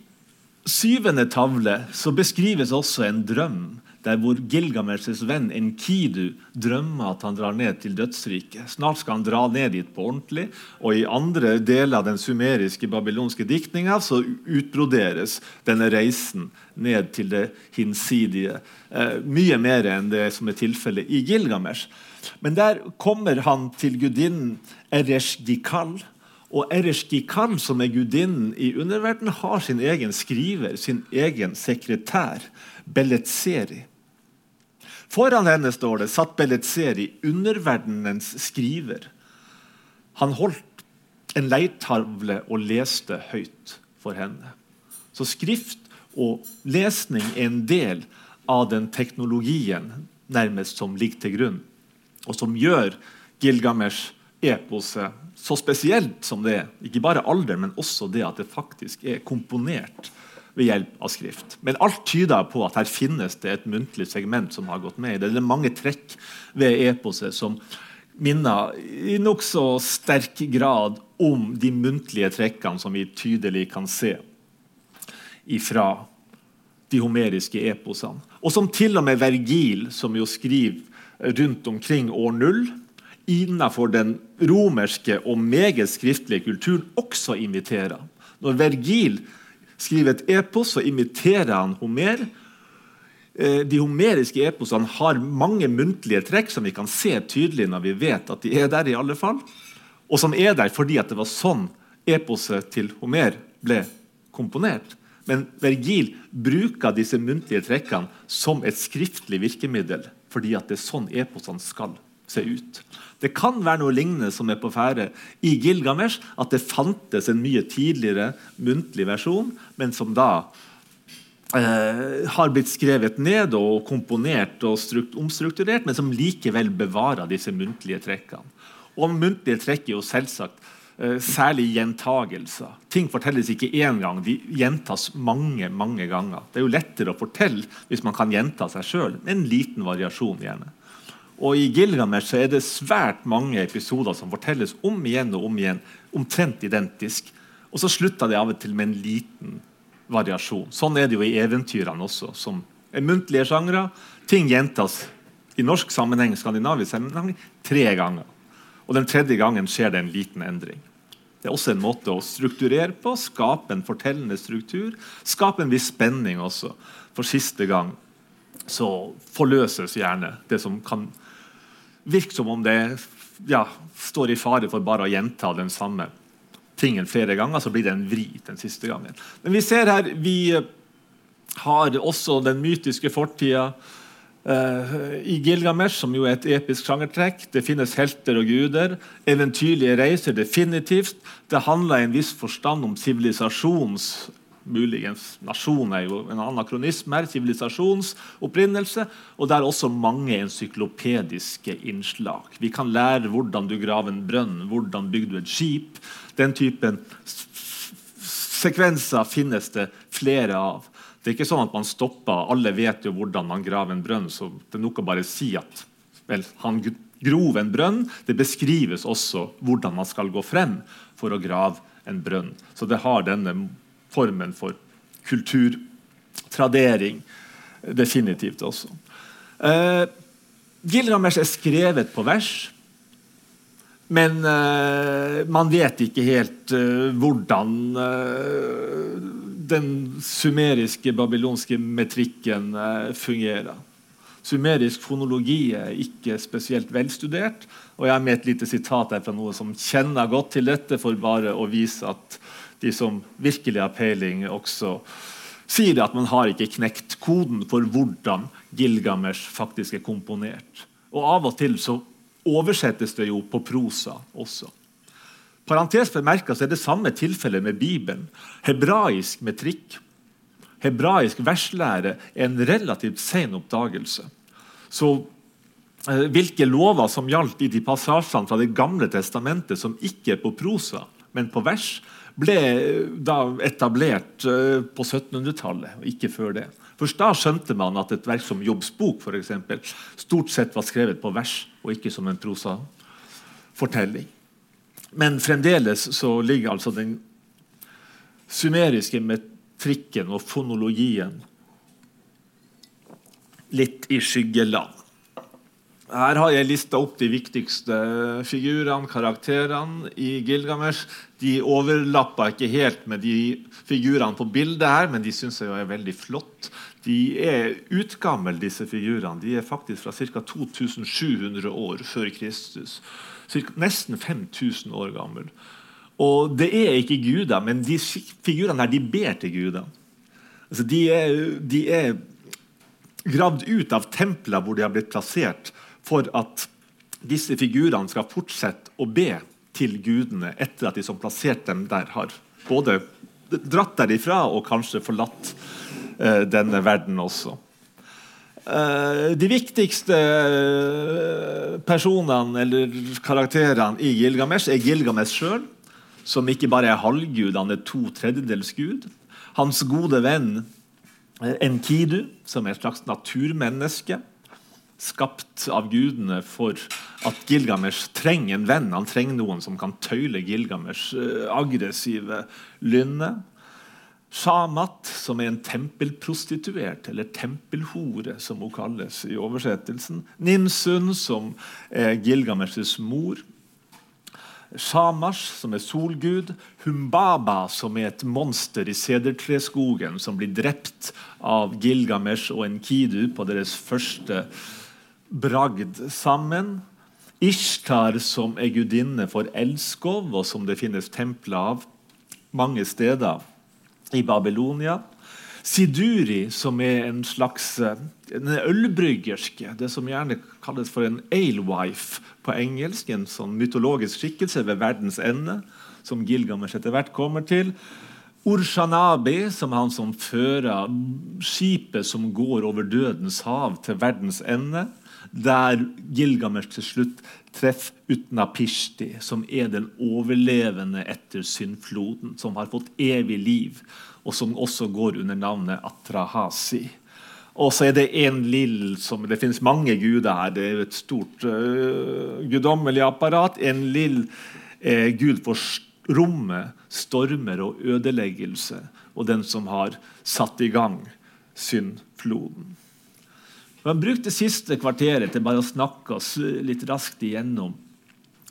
syvende tavle så beskrives også en drøm der hvor Gilgameshs venn Enkidu drømmer at han drar ned til dødsriket. Snart skal han dra ned dit på ordentlig. Og i andre deler av den sumeriske babylonske diktninga så utbroderes denne reisen ned til det hinsidige. Eh, mye mer enn det som er tilfellet i Gilgamesh. Men der kommer han til gudinnen Eresh Gikal og Ereshkikan, som er gudinnen i underverdenen, har sin egen skriver, sin egen sekretær, Beletseri. Foran henne står det satt Beletseri, underverdenens skriver. Han holdt en leirtavle og leste høyt for henne. Så skrift og lesning er en del av den teknologien nærmest som ligger til grunn, og som gjør Gilgamesh eposet så spesielt som det er. Ikke bare alder, men også det at det faktisk er komponert ved hjelp av skrift. Men alt tyder på at her finnes det et muntlig segment som har gått med. Det er mange trekk ved eposet som minner i nokså sterk grad om de muntlige trekkene som vi tydelig kan se ifra de homeriske eposene. Og som til og med Vergil, som jo skriver rundt omkring år null, innenfor den romerske og meget skriftlige kulturen også imiterer. Når Vergil skriver et epos, så imiterer han Homer. Eh, de homeriske eposene har mange muntlige trekk som vi kan se tydelig når vi vet at de er der. i alle fall, Og som er der fordi det var sånn eposet til Homer ble komponert. Men Vergil bruker disse muntlige trekkene som et skriftlig virkemiddel fordi det er sånn eposene skal se ut. Det kan være noe lignende som er på ferde i Gilgamesh. At det fantes en mye tidligere muntlig versjon, men som da eh, har blitt skrevet ned og komponert og omstrukturert, men som likevel bevarer disse muntlige trekkene. Og muntlige trekk er jo selvsagt eh, særlig gjentagelser. Ting fortelles ikke én gang, de gjentas mange mange ganger. Det er jo lettere å fortelle hvis man kan gjenta seg sjøl. En liten variasjon, gjerne. Og I Gilgamesh er det svært mange episoder som fortelles om igjen og om igjen, omtrent identisk. Og så slutter det av og til med en liten variasjon. Sånn er det jo i eventyrene også, som er muntlige sjangre. Ting gjentas i norsk sammenheng, skandinavisk sammenheng tre ganger. Og den tredje gangen skjer det en liten endring. Det er også en måte å strukturere på, skape en fortellende struktur. Skape en viss spenning også. For siste gang så forløses gjerne det som kan virker som om det ja, står i fare for bare å gjenta den samme tingen flere ganger, så blir det en vri den siste gangen. Men vi ser her vi har også den mytiske fortida uh, i Gilgamesh, som jo er et episk sjangertrekk. Det finnes helter og guder. Eventyrlige reiser, definitivt. Det handler i en viss forstand om sivilisasjons muligens nasjon er jo en anakronisme sivilisasjons opprinnelse. Og det er også mange encyklopediske innslag. Vi kan lære hvordan du graver en brønn, hvordan bygde du et skip. Den typen sekvenser finnes det flere av. Det er ikke sånn at man stopper, Alle vet jo hvordan man graver en brønn. så det er nok å bare si at vel, han grov en brønn. Det beskrives også hvordan man skal gå frem for å grave en brønn. Så det har denne formen for kulturtradering. Definitivt også. Eh, Gilgamesh er skrevet på vers. Men eh, man vet ikke helt eh, hvordan uh, den sumeriske, babylonske metrikken fungerer. Sumerisk fonologi er ikke spesielt velstudert. Og jeg har med et lite sitat her fra noe som kjenner godt til dette, for bare å vise at de som virkelig har peiling, også sier det at man har ikke knekt koden for hvordan Gilgamesh faktisk er komponert. Og Av og til så oversettes det jo på prosa også. Parentes bemerka er det samme tilfellet med Bibelen. Hebraisk metrikk, hebraisk verslære, er en relativt sen oppdagelse. Så eh, hvilke lover som gjaldt i de passasjene fra Det gamle testamentet som ikke er på prosa, men på vers, ble da etablert eh, på 1700-tallet, og ikke før det. Først da skjønte man at et verk som Jobbs bok for eksempel, stort sett var skrevet på vers og ikke som en prosafortelling. Men fremdeles så ligger altså den sumeriske metrikken og fonologien litt i skyggeland. Her har jeg lista opp de viktigste figurene, karakterene i Gilgamesh. De overlapper ikke helt med de figurene på bildet, her, men de syns jeg er veldig flott. De er utgamle, disse figurene. De er faktisk fra ca. 2700 år før Kristus. Cirka, nesten 5000 år gammel. Og det er ikke guder, men de figurene her, de ber til gudene. Altså, de, er, de er gravd ut av templer hvor de har blitt plassert for at disse figurene skal fortsette å be til gudene etter at de som plasserte dem der, har både dratt derifra og kanskje forlatt eh, denne verden også. Eh, de viktigste eh, personene eller karakterene i Gilgamesh er Gilgamesh sjøl, som ikke bare er halvgud, han er to tredjedels gud. Hans gode venn Enkidu, som er et slags naturmenneske skapt av gudene for at Gilgamesh trenger en venn. Han trenger noen som kan tøyle Gilgamesh' eh, aggressive lynne. Shamat, som er en tempelprostituert, eller tempelhore, som hun kalles i oversettelsen. Nimsun, som er Gilgameshs mor. Shamash, som er solgud. Humbaba, som er et monster i sedertreskogen, som blir drept av Gilgamesh og Enkidu på deres første bragd sammen. Ishtar, som er gudinne for elskov, og som det finnes templer av mange steder i Babylonia. Siduri, som er en slags en ølbryggerske, det som gjerne kalles for en alewife på engelsk. En sånn mytologisk skikkelse ved verdens ende, som Gilgamesh etter hvert kommer til. Urshanabi, som er han som fører skipet som går over dødens hav til verdens ende der Gilgamesh til slutt treffer Utnapishti, som er den overlevende etter syndfloden, som har fått evig liv, og som også går under navnet Atrahasi. Og så er det en lill som Det finnes mange guder her. Det er et stort uh, guddommelig apparat. En lill uh, gud for rommet, stormer og ødeleggelse. Og den som har satt i gang syndfloden. Vi brukte det siste kvarteret til bare å snakke oss litt raskt igjennom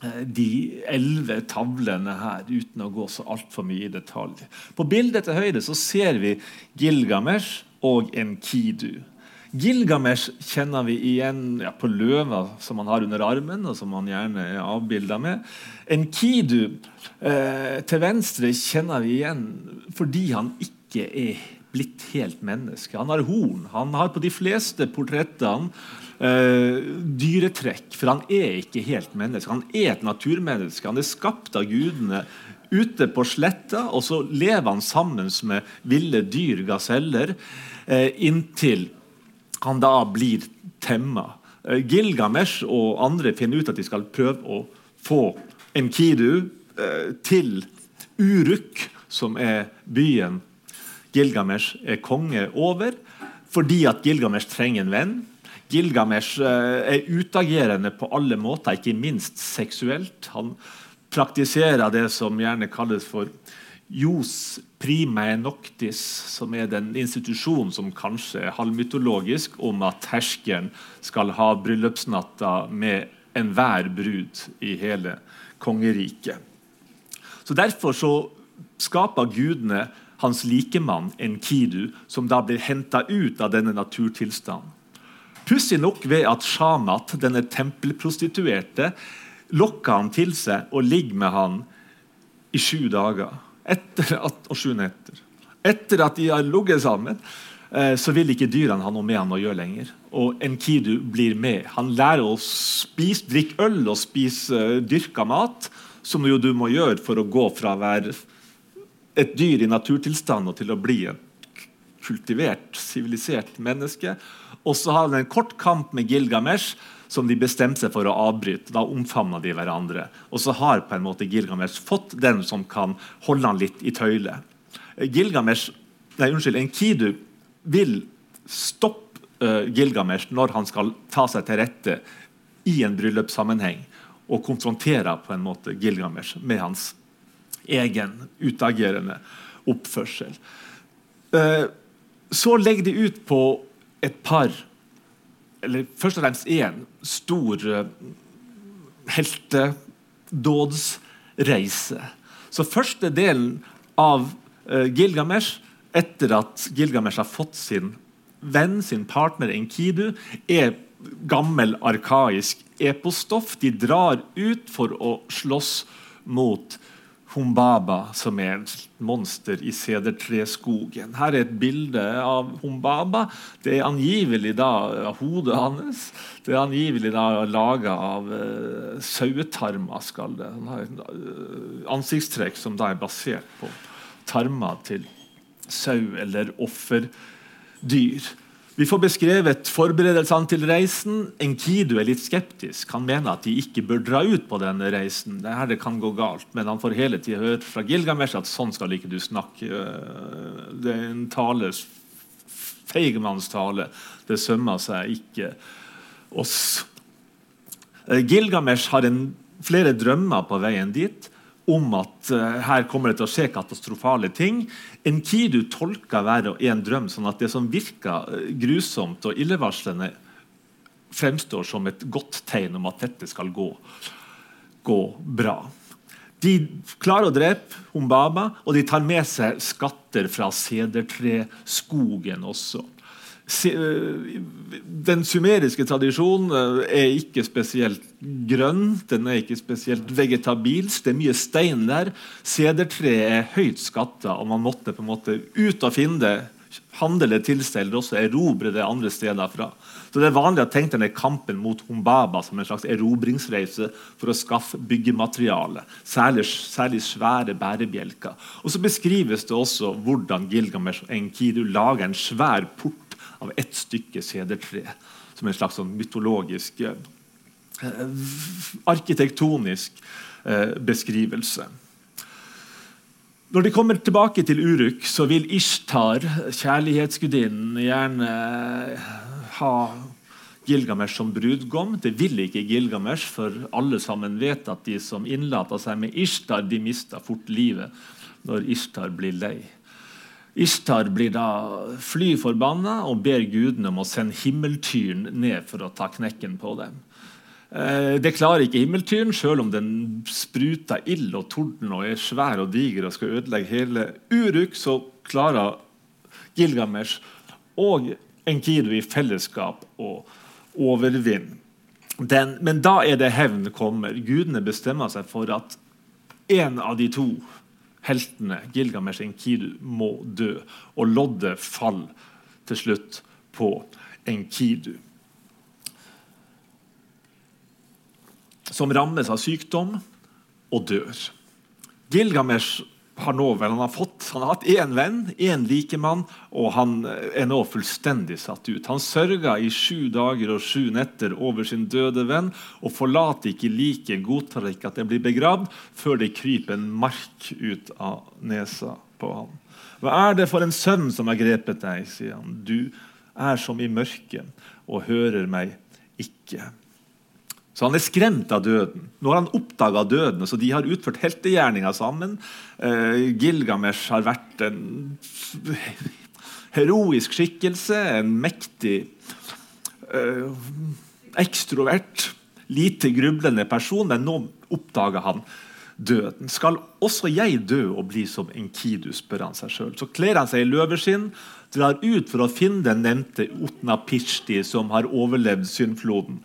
eh, de elleve tavlene her, uten å gå så altfor mye i detalj. På bildet til høyre så ser vi Gilgamesh og Enkidu. Gilgamesh kjenner vi igjen ja, på løva som han har under armen, og som han gjerne er avbilda med. Enkidu eh, til venstre kjenner vi igjen fordi han ikke er blitt helt menneske. Han har horn. Han har på de fleste portrettene eh, dyretrekk, for han er ikke helt menneske. Han er et naturmenneske. Han er skapt av gudene ute på sletta, og så lever han sammen med ville dyr, gaseller, eh, inntil han da blir temma. Eh, Gilgamesh og andre finner ut at de skal prøve å få Enkidu eh, til Uruk, som er byen Gilgamesh er konge over, fordi at Gilgamesh trenger en venn. Gilgamesh eh, er utagerende på alle måter, ikke minst seksuelt. Han praktiserer det som gjerne kalles for Jos primae noctis, som er den institusjonen som kanskje er halvmytologisk, om at herskeren skal ha bryllupsnatta med enhver brud i hele kongeriket. Så Derfor så skaper gudene hans likemann Enkidu, som da blir henta ut av denne naturtilstanden. Pussig nok ved at Shamat, denne tempelprostituerte, lokker han til seg og ligger med han i sju dager. Etter at, og sju netter. Etter at de har ligget sammen, eh, så vil ikke dyrene ha noe med han å gjøre lenger. Og Enkidu blir med. Han lærer å spise, drikke øl og spise uh, dyrka mat, som jo du må gjøre for å gå fra å være et dyr i naturtilstand og til å bli et kultivert, sivilisert menneske. Og så har han en kort kamp med Gilgamesh som de bestemte seg for å avbryte. Da omfavna de hverandre. Og så har på en måte Gilgamesh fått den som kan holde han litt i tøylet. Gilgamesh, nei, unnskyld, Enkidu vil stoppe uh, Gilgamesh når han skal ta seg til rette i en bryllupssammenheng, og konfronterer på en måte Gilgamesh med hans egen utagerende oppførsel. Eh, så legger de ut på et par, eller først og fremst én, stor eh, heltedådsreise. Så første delen av eh, Gilgamesh, etter at Gilgamesh har fått sin venn, sin partner Enkidu, er gammel, arkaisk epostoff. De drar ut for å slåss mot Humbaba, som er et monster i sedertreskogen. Her er et bilde av Humbaba. Det er angivelig da hodet hans. Det er angivelig da laga av uh, sauetarmer. skal det. Han har et uh, ansiktstrekk som da er basert på tarmer til sau eller offerdyr. Vi får beskrevet forberedelsene til reisen. Enkidu er litt skeptisk. Han mener at de ikke bør dra ut på denne reisen. Det her kan gå galt, Men han får hele tida høre fra Gilgamesh at sånn skal ikke du snakke. Det er en tale, feigmannstale. Det sømmer seg ikke oss. Eh, Gilgamesh har en, flere drømmer på veien dit om at uh, her kommer det til å skje katastrofale ting. Enkidu tolka hver og en drøm sånn at det som virka uh, grusomt og illevarslende, fremstår som et godt tegn om at dette skal gå, gå bra. De klarer å drepe Humbaba, og de tar med seg skatter fra sedertreskogen også. Den sumeriske tradisjonen eh, er ikke spesielt grønn, den er ikke spesielt vegetabilsk. Det er mye stein der. Sedertreet er høyt skatta, og man måtte på en måte ut og finne det. Handle eller også erobre det andre steder fra. Så Det er vanlig å tenke denne kampen mot Humbaba som en slags erobringsreise for å skaffe byggemateriale. Særlig, særlig svære bærebjelker. Og Så beskrives det også hvordan Gilgamesh Enkidu lager en svær port av ett stykke sedertre. Som en slags sånn mytologisk, eh, arkitektonisk eh, beskrivelse. Når de kommer tilbake til Uruk, så vil Ishtar, kjærlighetsgudinnen, gjerne ha Gilgamesh som brudgom. Det vil ikke Gilgamesh, for alle sammen vet at de som innlater seg med Ishtar, de mister fort livet når Ishtar blir lei. Ishtar blir da fly forbanna og ber gudene om å sende himmeltyren ned for å ta knekken på dem. Eh, det klarer ikke himmeltyren, selv om den spruter ild og torden og er svær og diger og skal ødelegge hele Uruk. Så klarer Gilgamesh og Enkidu i fellesskap å overvinne den. Men da er det hevn kommer. Gudene bestemmer seg for at en av de to heltene, Gilgamesh og Enkidu, må dø. Og loddet faller til slutt på Enkidu. Som rammes av sykdom og dør. Gilgamesh har nå vel, han har, fått, han har hatt én venn, én likemann, og han er nå fullstendig satt ut. Han sørga i sju dager og sju netter over sin døde venn og forlater ikke liket, godtar ikke at det blir begravd, før det kryper en mark ut av nesa på ham. Hva er det for en sønn som har grepet deg, sier han. Du er som i mørket og hører meg ikke. Så han er skremt av døden. Nå har han oppdaga døden, så de har utført heltegjerninger sammen. Uh, Gilgamesh har vært en heroisk skikkelse, en mektig, uh, ekstrovert, lite grublende person, men nå oppdager han døden. Skal også jeg dø og bli som Enkidu, spør han seg sjøl. Så kler han seg i løveskinn, drar ut for å finne den nevnte Otna Pishti, som har overlevd syndfloden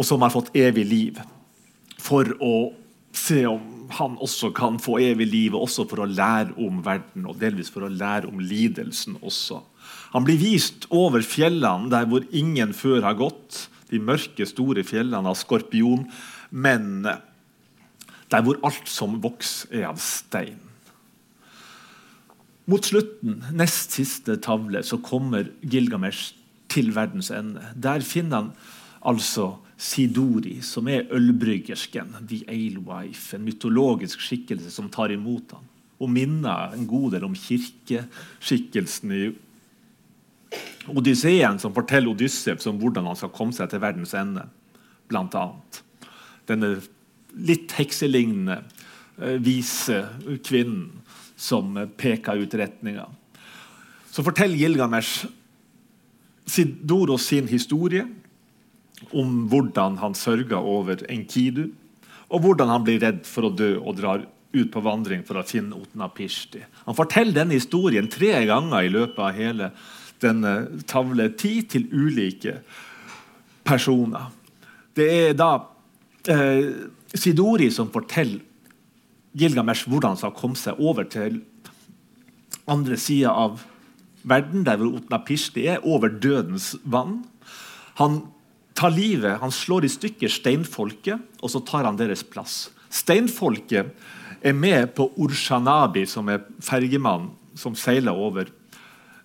og som har fått evig liv. For å se om han også kan få evig liv, og også for å lære om verden og delvis for å lære om lidelsen også. Han blir vist over fjellene der hvor ingen før har gått, de mørke, store fjellene av skorpion, men der hvor alt som vokser, er av stein. Mot slutten, nest siste tavle, så kommer Gilgamesh til verdens ende. Der finner han altså Sidori, som er ølbryggersken, the alewife, en mytologisk skikkelse som tar imot ham. Og minner en god del om kirkeskikkelsen i Odysseen, som forteller Odyssevs om hvordan han skal komme seg til verdens ende. Blant annet. Denne litt hekselignende, eh, vise kvinnen som peker ut retninga. Så forteller Gilgamesh Sidoros sin historie om hvordan han sørga over Enkidu, og hvordan han blir redd for å dø og drar ut på vandring for å finne Utnapishti. Han forteller denne historien tre ganger i løpet av hele denne tavle ti til ulike personer. Det er da eh, Sidori som forteller Gilgamesh hvordan han skal komme seg over til andre sida av verden, der hvor Utnapishti er, over dødens vann. Han tar livet, Han slår i stykker steinfolket, og så tar han deres plass. Steinfolket er med på Urshanabi, som er fergemannen som seiler over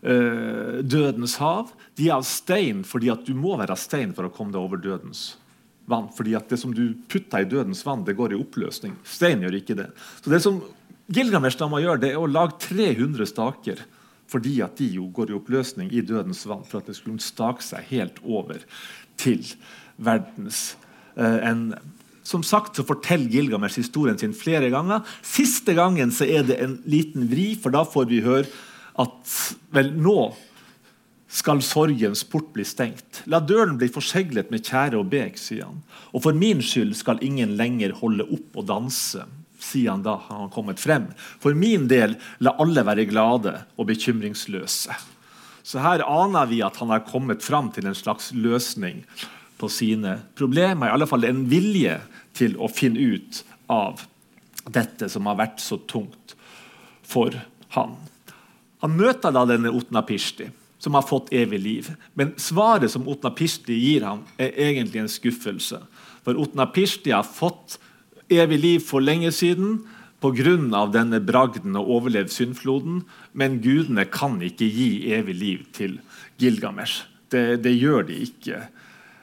uh, dødens hav. De er av stein fordi at du må være av stein for å komme deg over dødens vann. fordi at det som du putter i dødens vann, det går i oppløsning. Stein gjør ikke det. Så det som Gilgamesh må gjøre, det er å lage 300 staker fordi at de jo går i oppløsning i dødens vann for at det skulle stake seg helt over til verdens eh, ende. Som sagt så forteller Gilgamesh historien sin flere ganger. Siste gangen så er det en liten vri, for da får vi høre at vel, nå skal sorgens port bli stengt. La døren bli forseglet med tjære og bek, sier han. Og for min skyld skal ingen lenger holde opp og danse, sier han da han har kommet frem. For min del, la alle være glade og bekymringsløse. Så her aner vi at han har kommet fram til en slags løsning på sine problemer. I alle fall en vilje til å finne ut av dette som har vært så tungt for han. Han møter da denne Utnapishti, som har fått evig liv. Men svaret som Utnapishti gir ham, er egentlig en skuffelse. For Utnapishti har fått evig liv for lenge siden pga. denne bragden og overlevd syndfloden, men gudene kan ikke gi evig liv til Gilgamesh. Det, det gjør de ikke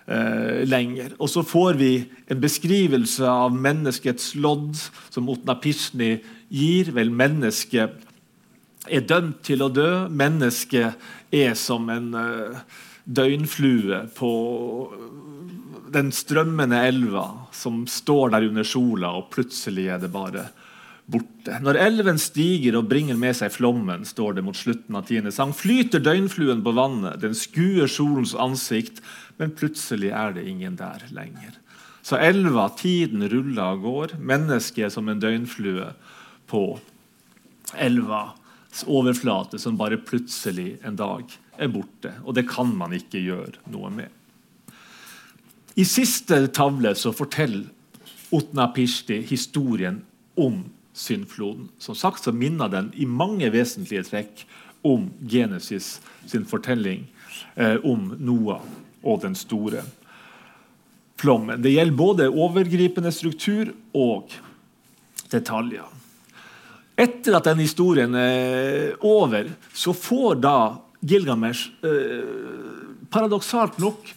eh, lenger. Og så får vi en beskrivelse av menneskets lodd, som Otnapishni gir. Vel, mennesket er dømt til å dø. Mennesket er som en eh, døgnflue på den strømmende elva som står der under sola, og plutselig er det bare borte. Når elven stiger og bringer med seg flommen, står det mot slutten av tiende sang, flyter døgnfluen på vannet, den skuer solens ansikt, men plutselig er det ingen der lenger. Så elva, tiden ruller av går, mennesket som en døgnflue på elvas overflate, som bare plutselig en dag er borte. Og det kan man ikke gjøre noe med. I siste tavle så forteller Otna Pishti historien om syndfloden. Som sagt så minner den i mange vesentlige trekk om Genesis sin fortelling eh, om Noah og den store flommen. Det gjelder både overgripende struktur og detaljer. Etter at den historien er over, så får da Gilgamesh eh, paradoksalt nok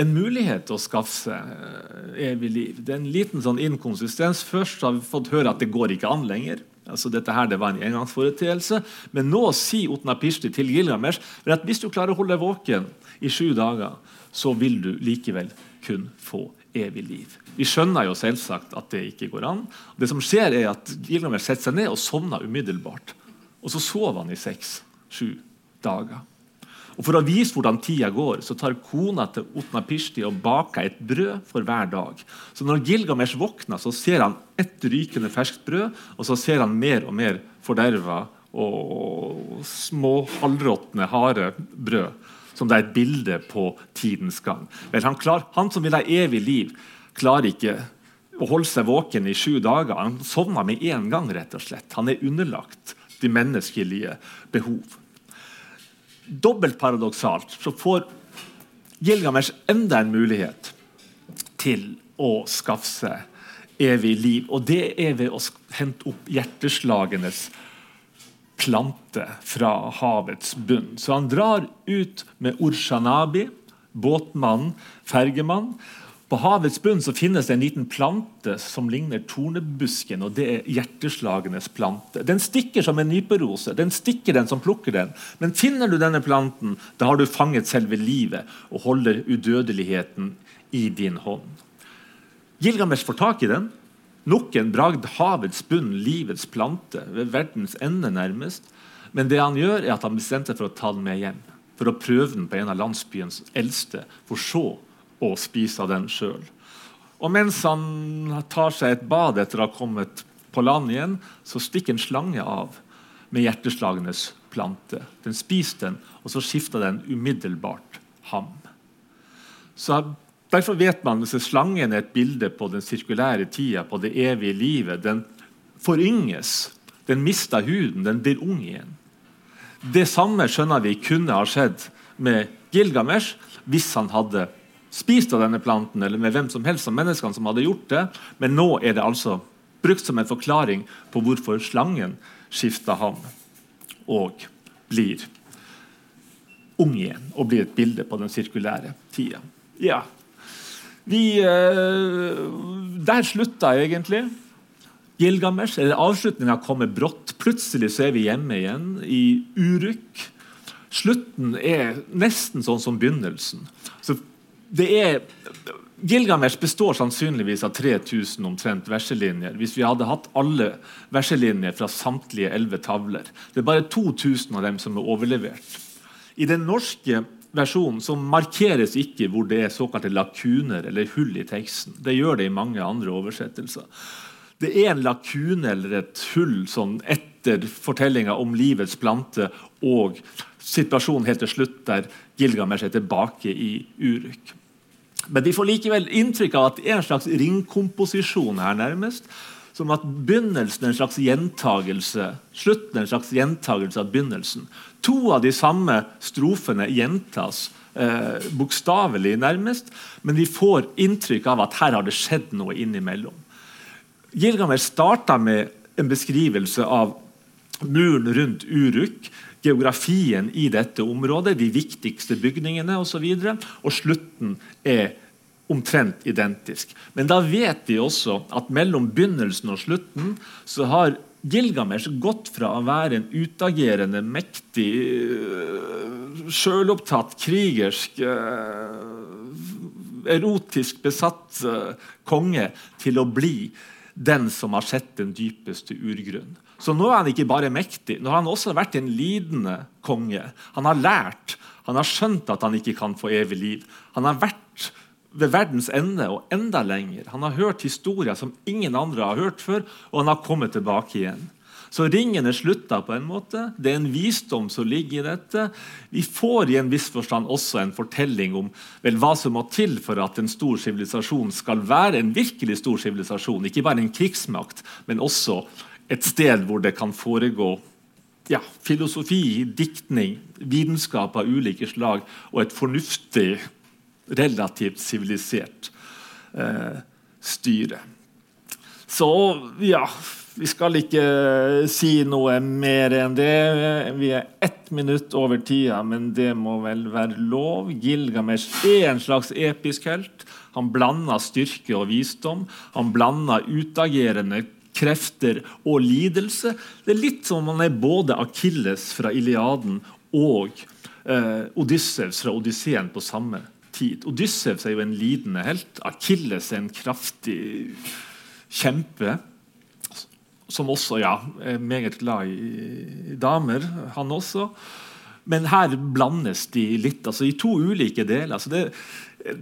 en mulighet å skaffe seg eh, evig liv. Det er en liten sånn inkonsistens. Først har vi fått høre at det går ikke an lenger. Altså dette her, det var en engangsforeteelse. Men nå sier Utnapishti til Gilgamesh at hvis du klarer å holde deg våken i sju dager, så vil du likevel kun få evig liv. Vi skjønner jo selvsagt at det ikke går an. Det som skjer er at Gilgamesh setter seg ned og sovner umiddelbart. Og så sover han i seks-sju dager. Og For å vise hvordan tida går, så tar kona til Otna Pishti og baker et brød for hver dag. Så Når Gilgamesh våkner, så ser han ett rykende ferskt brød, og så ser han mer og mer forderva og små, halvråtne, harde brød. Som det er et bilde på tidens gang. Vel, han, klar, han som vil ha evig liv, klarer ikke å holde seg våken i sju dager. Han sovner med en gang. rett og slett. Han er underlagt de menneskelige behov dobbelt paradoksalt så får Gilgamesh enda en mulighet til å skaffe seg evig liv. Og det er ved å hente opp hjerteslagenes plante fra havets bunn. Så han drar ut med Urshanabi, båtmann, fergemann, på havets bunn så finnes det en liten plante som ligner tornebusken. og Det er hjerteslagenes plante. Den stikker som en nyperose. Den stikker den som plukker den. Men finner du denne planten, da har du fanget selve livet og holder udødeligheten i din hånd. Gilgamesh får tak i den. Nok en bragd havets bunn, livets plante, ved verdens ende nærmest. Men det han gjør, er at han bestemte seg for å ta den med hjem. For å prøve den på en av landsbyens eldste. For så og spise den sjøl. Og mens han tar seg et bad etter å ha kommet på land igjen, så stikker en slange av med hjerteslagenes plante. Den spiser den, og så skifter den umiddelbart ham. Så Derfor vet man at slangen er et bilde på den sirkulære tida, på det evige livet. Den forynges, den mister huden, den blir ung igjen. Det samme skjønner vi kunne ha skjedd med Gilgamesh hvis han hadde spist av denne planten, eller med hvem som helst av menneskene som hadde gjort det. Men nå er det altså brukt som en forklaring på hvorfor slangen skifta ham og blir ung igjen og blir et bilde på den sirkulære tida. Ja. Vi, eh, der slutta jeg egentlig. Gilgamesh, eller Avslutninga kommer brått. Plutselig så er vi hjemme igjen i Uruk. Slutten er nesten sånn som begynnelsen. Det er Gilgamesh består sannsynligvis av 3000 omtrent verselinjer. Hvis vi hadde hatt alle verselinjer fra samtlige elleve tavler. Det er bare 2000 av dem som er overlevert. I den norske versjonen så markeres ikke hvor det er såkalte lakuner eller hull i teksten. Det gjør det i mange andre oversettelser. Det er en lakune eller et hull sånn etter fortellinga om livets plante og situasjonen helt til slutt der Gilgamesh er tilbake i Uruk. Men de får likevel inntrykk av at det er en slags ringkomposisjon her, nærmest. Som at begynnelsen er en slags gjentagelse, slutten er en slags gjentagelse av begynnelsen. To av de samme strofene gjentas eh, bokstavelig, nærmest, men vi får inntrykk av at her har det skjedd noe innimellom. Gilgamesh starta med en beskrivelse av muren rundt Uruk, geografien i dette området, de viktigste bygningene osv. Og, så og slutten er omtrent identisk. Men da vet vi også at mellom begynnelsen og slutten så har Gilgamesh gått fra å være en utagerende, mektig, øh, sjølopptatt, krigersk, øh, erotisk besatt øh, konge til å bli den som har sett den dypeste urgrunn. Så nå er han ikke bare mektig, nå har han også vært en lidende konge. Han har lært, han har skjønt at han ikke kan få evig liv. Han har vært ved verdens ende og enda lenger. Han har hørt historier som ingen andre har hørt før, og han har kommet tilbake igjen. Så ringen er slutta på en måte. Det er en visdom som ligger i dette. Vi får i en viss forstand også en fortelling om vel, hva som må til for at en stor sivilisasjon skal være en virkelig stor sivilisasjon. Ikke bare en krigsmakt, men også et sted hvor det kan foregå ja, filosofi, diktning, vitenskap av ulike slag og et fornuftig, relativt sivilisert eh, styre. Så ja Vi skal ikke si noe mer enn det. Vi er ett minutt over tida, men det må vel være lov. Gilgamesh er en slags episk helt. Han blander styrke og visdom. Han blander utagerende krefter og lidelse. Det er litt som om han er både Akilles fra Iliaden og eh, Odyssevs fra Odysseen på samme tid. Odyssevs er jo en lidende helt. Akilles er en kraftig kjempe. Som også ja, er meget glad i damer, han også. Men her blandes de litt, altså i to ulike deler. Altså det,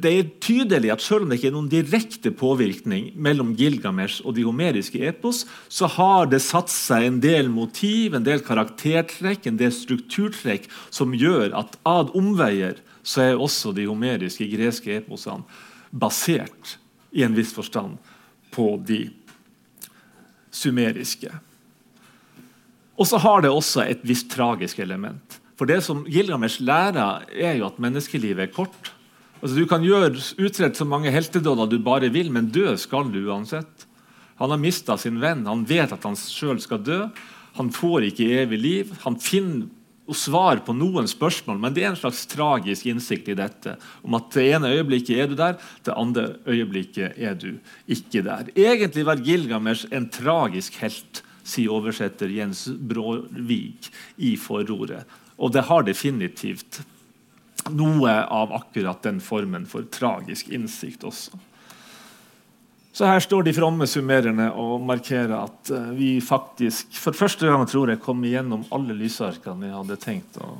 det er tydelig at selv om det ikke er noen direkte påvirkning mellom Gilgamesh og de homeriske epos, så har det satt seg en del motiv, en del karaktertrekk, en del strukturtrekk som gjør at ad omveier så er også de homeriske greske eposene basert i en viss forstand på de sumeriske. Og så har det også et visst tragisk element. For det som Gilgamesh lærer, er jo at menneskelivet er kort. Altså, du kan gjøre utrett så mange heltedåder du bare vil, men dø skal du uansett. Han har mista sin venn. Han vet at han sjøl skal dø. Han får ikke evig liv. Han finner svar på noen spørsmål, men det er en slags tragisk innsikt i dette. Om at det ene øyeblikket er du der, det andre øyeblikket er du ikke der. Egentlig var Gilgamesh en tragisk helt, sier oversetter Jens Bråvik i forordet. Og det har definitivt noe av akkurat den formen for tragisk innsikt også. Så her står de fromme summererne og markerer at uh, vi faktisk for første gang tror jeg kom igjennom alle lysarkene vi hadde tenkt å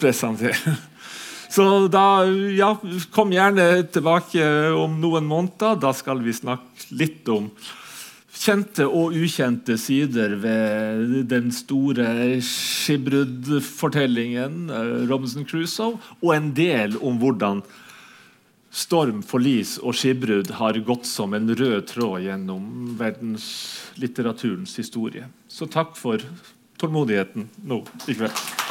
presentere. Så da, ja, kom gjerne tilbake om noen måneder. Da skal vi snakke litt om kjente og ukjente sider ved den store Skibrud-fortellingen, uh, Robinson Crusoe, og en del om hvordan storm, forlis og skipbrudd har gått som en rød tråd gjennom verdenslitteraturens historie. Så takk for tålmodigheten nå i kveld.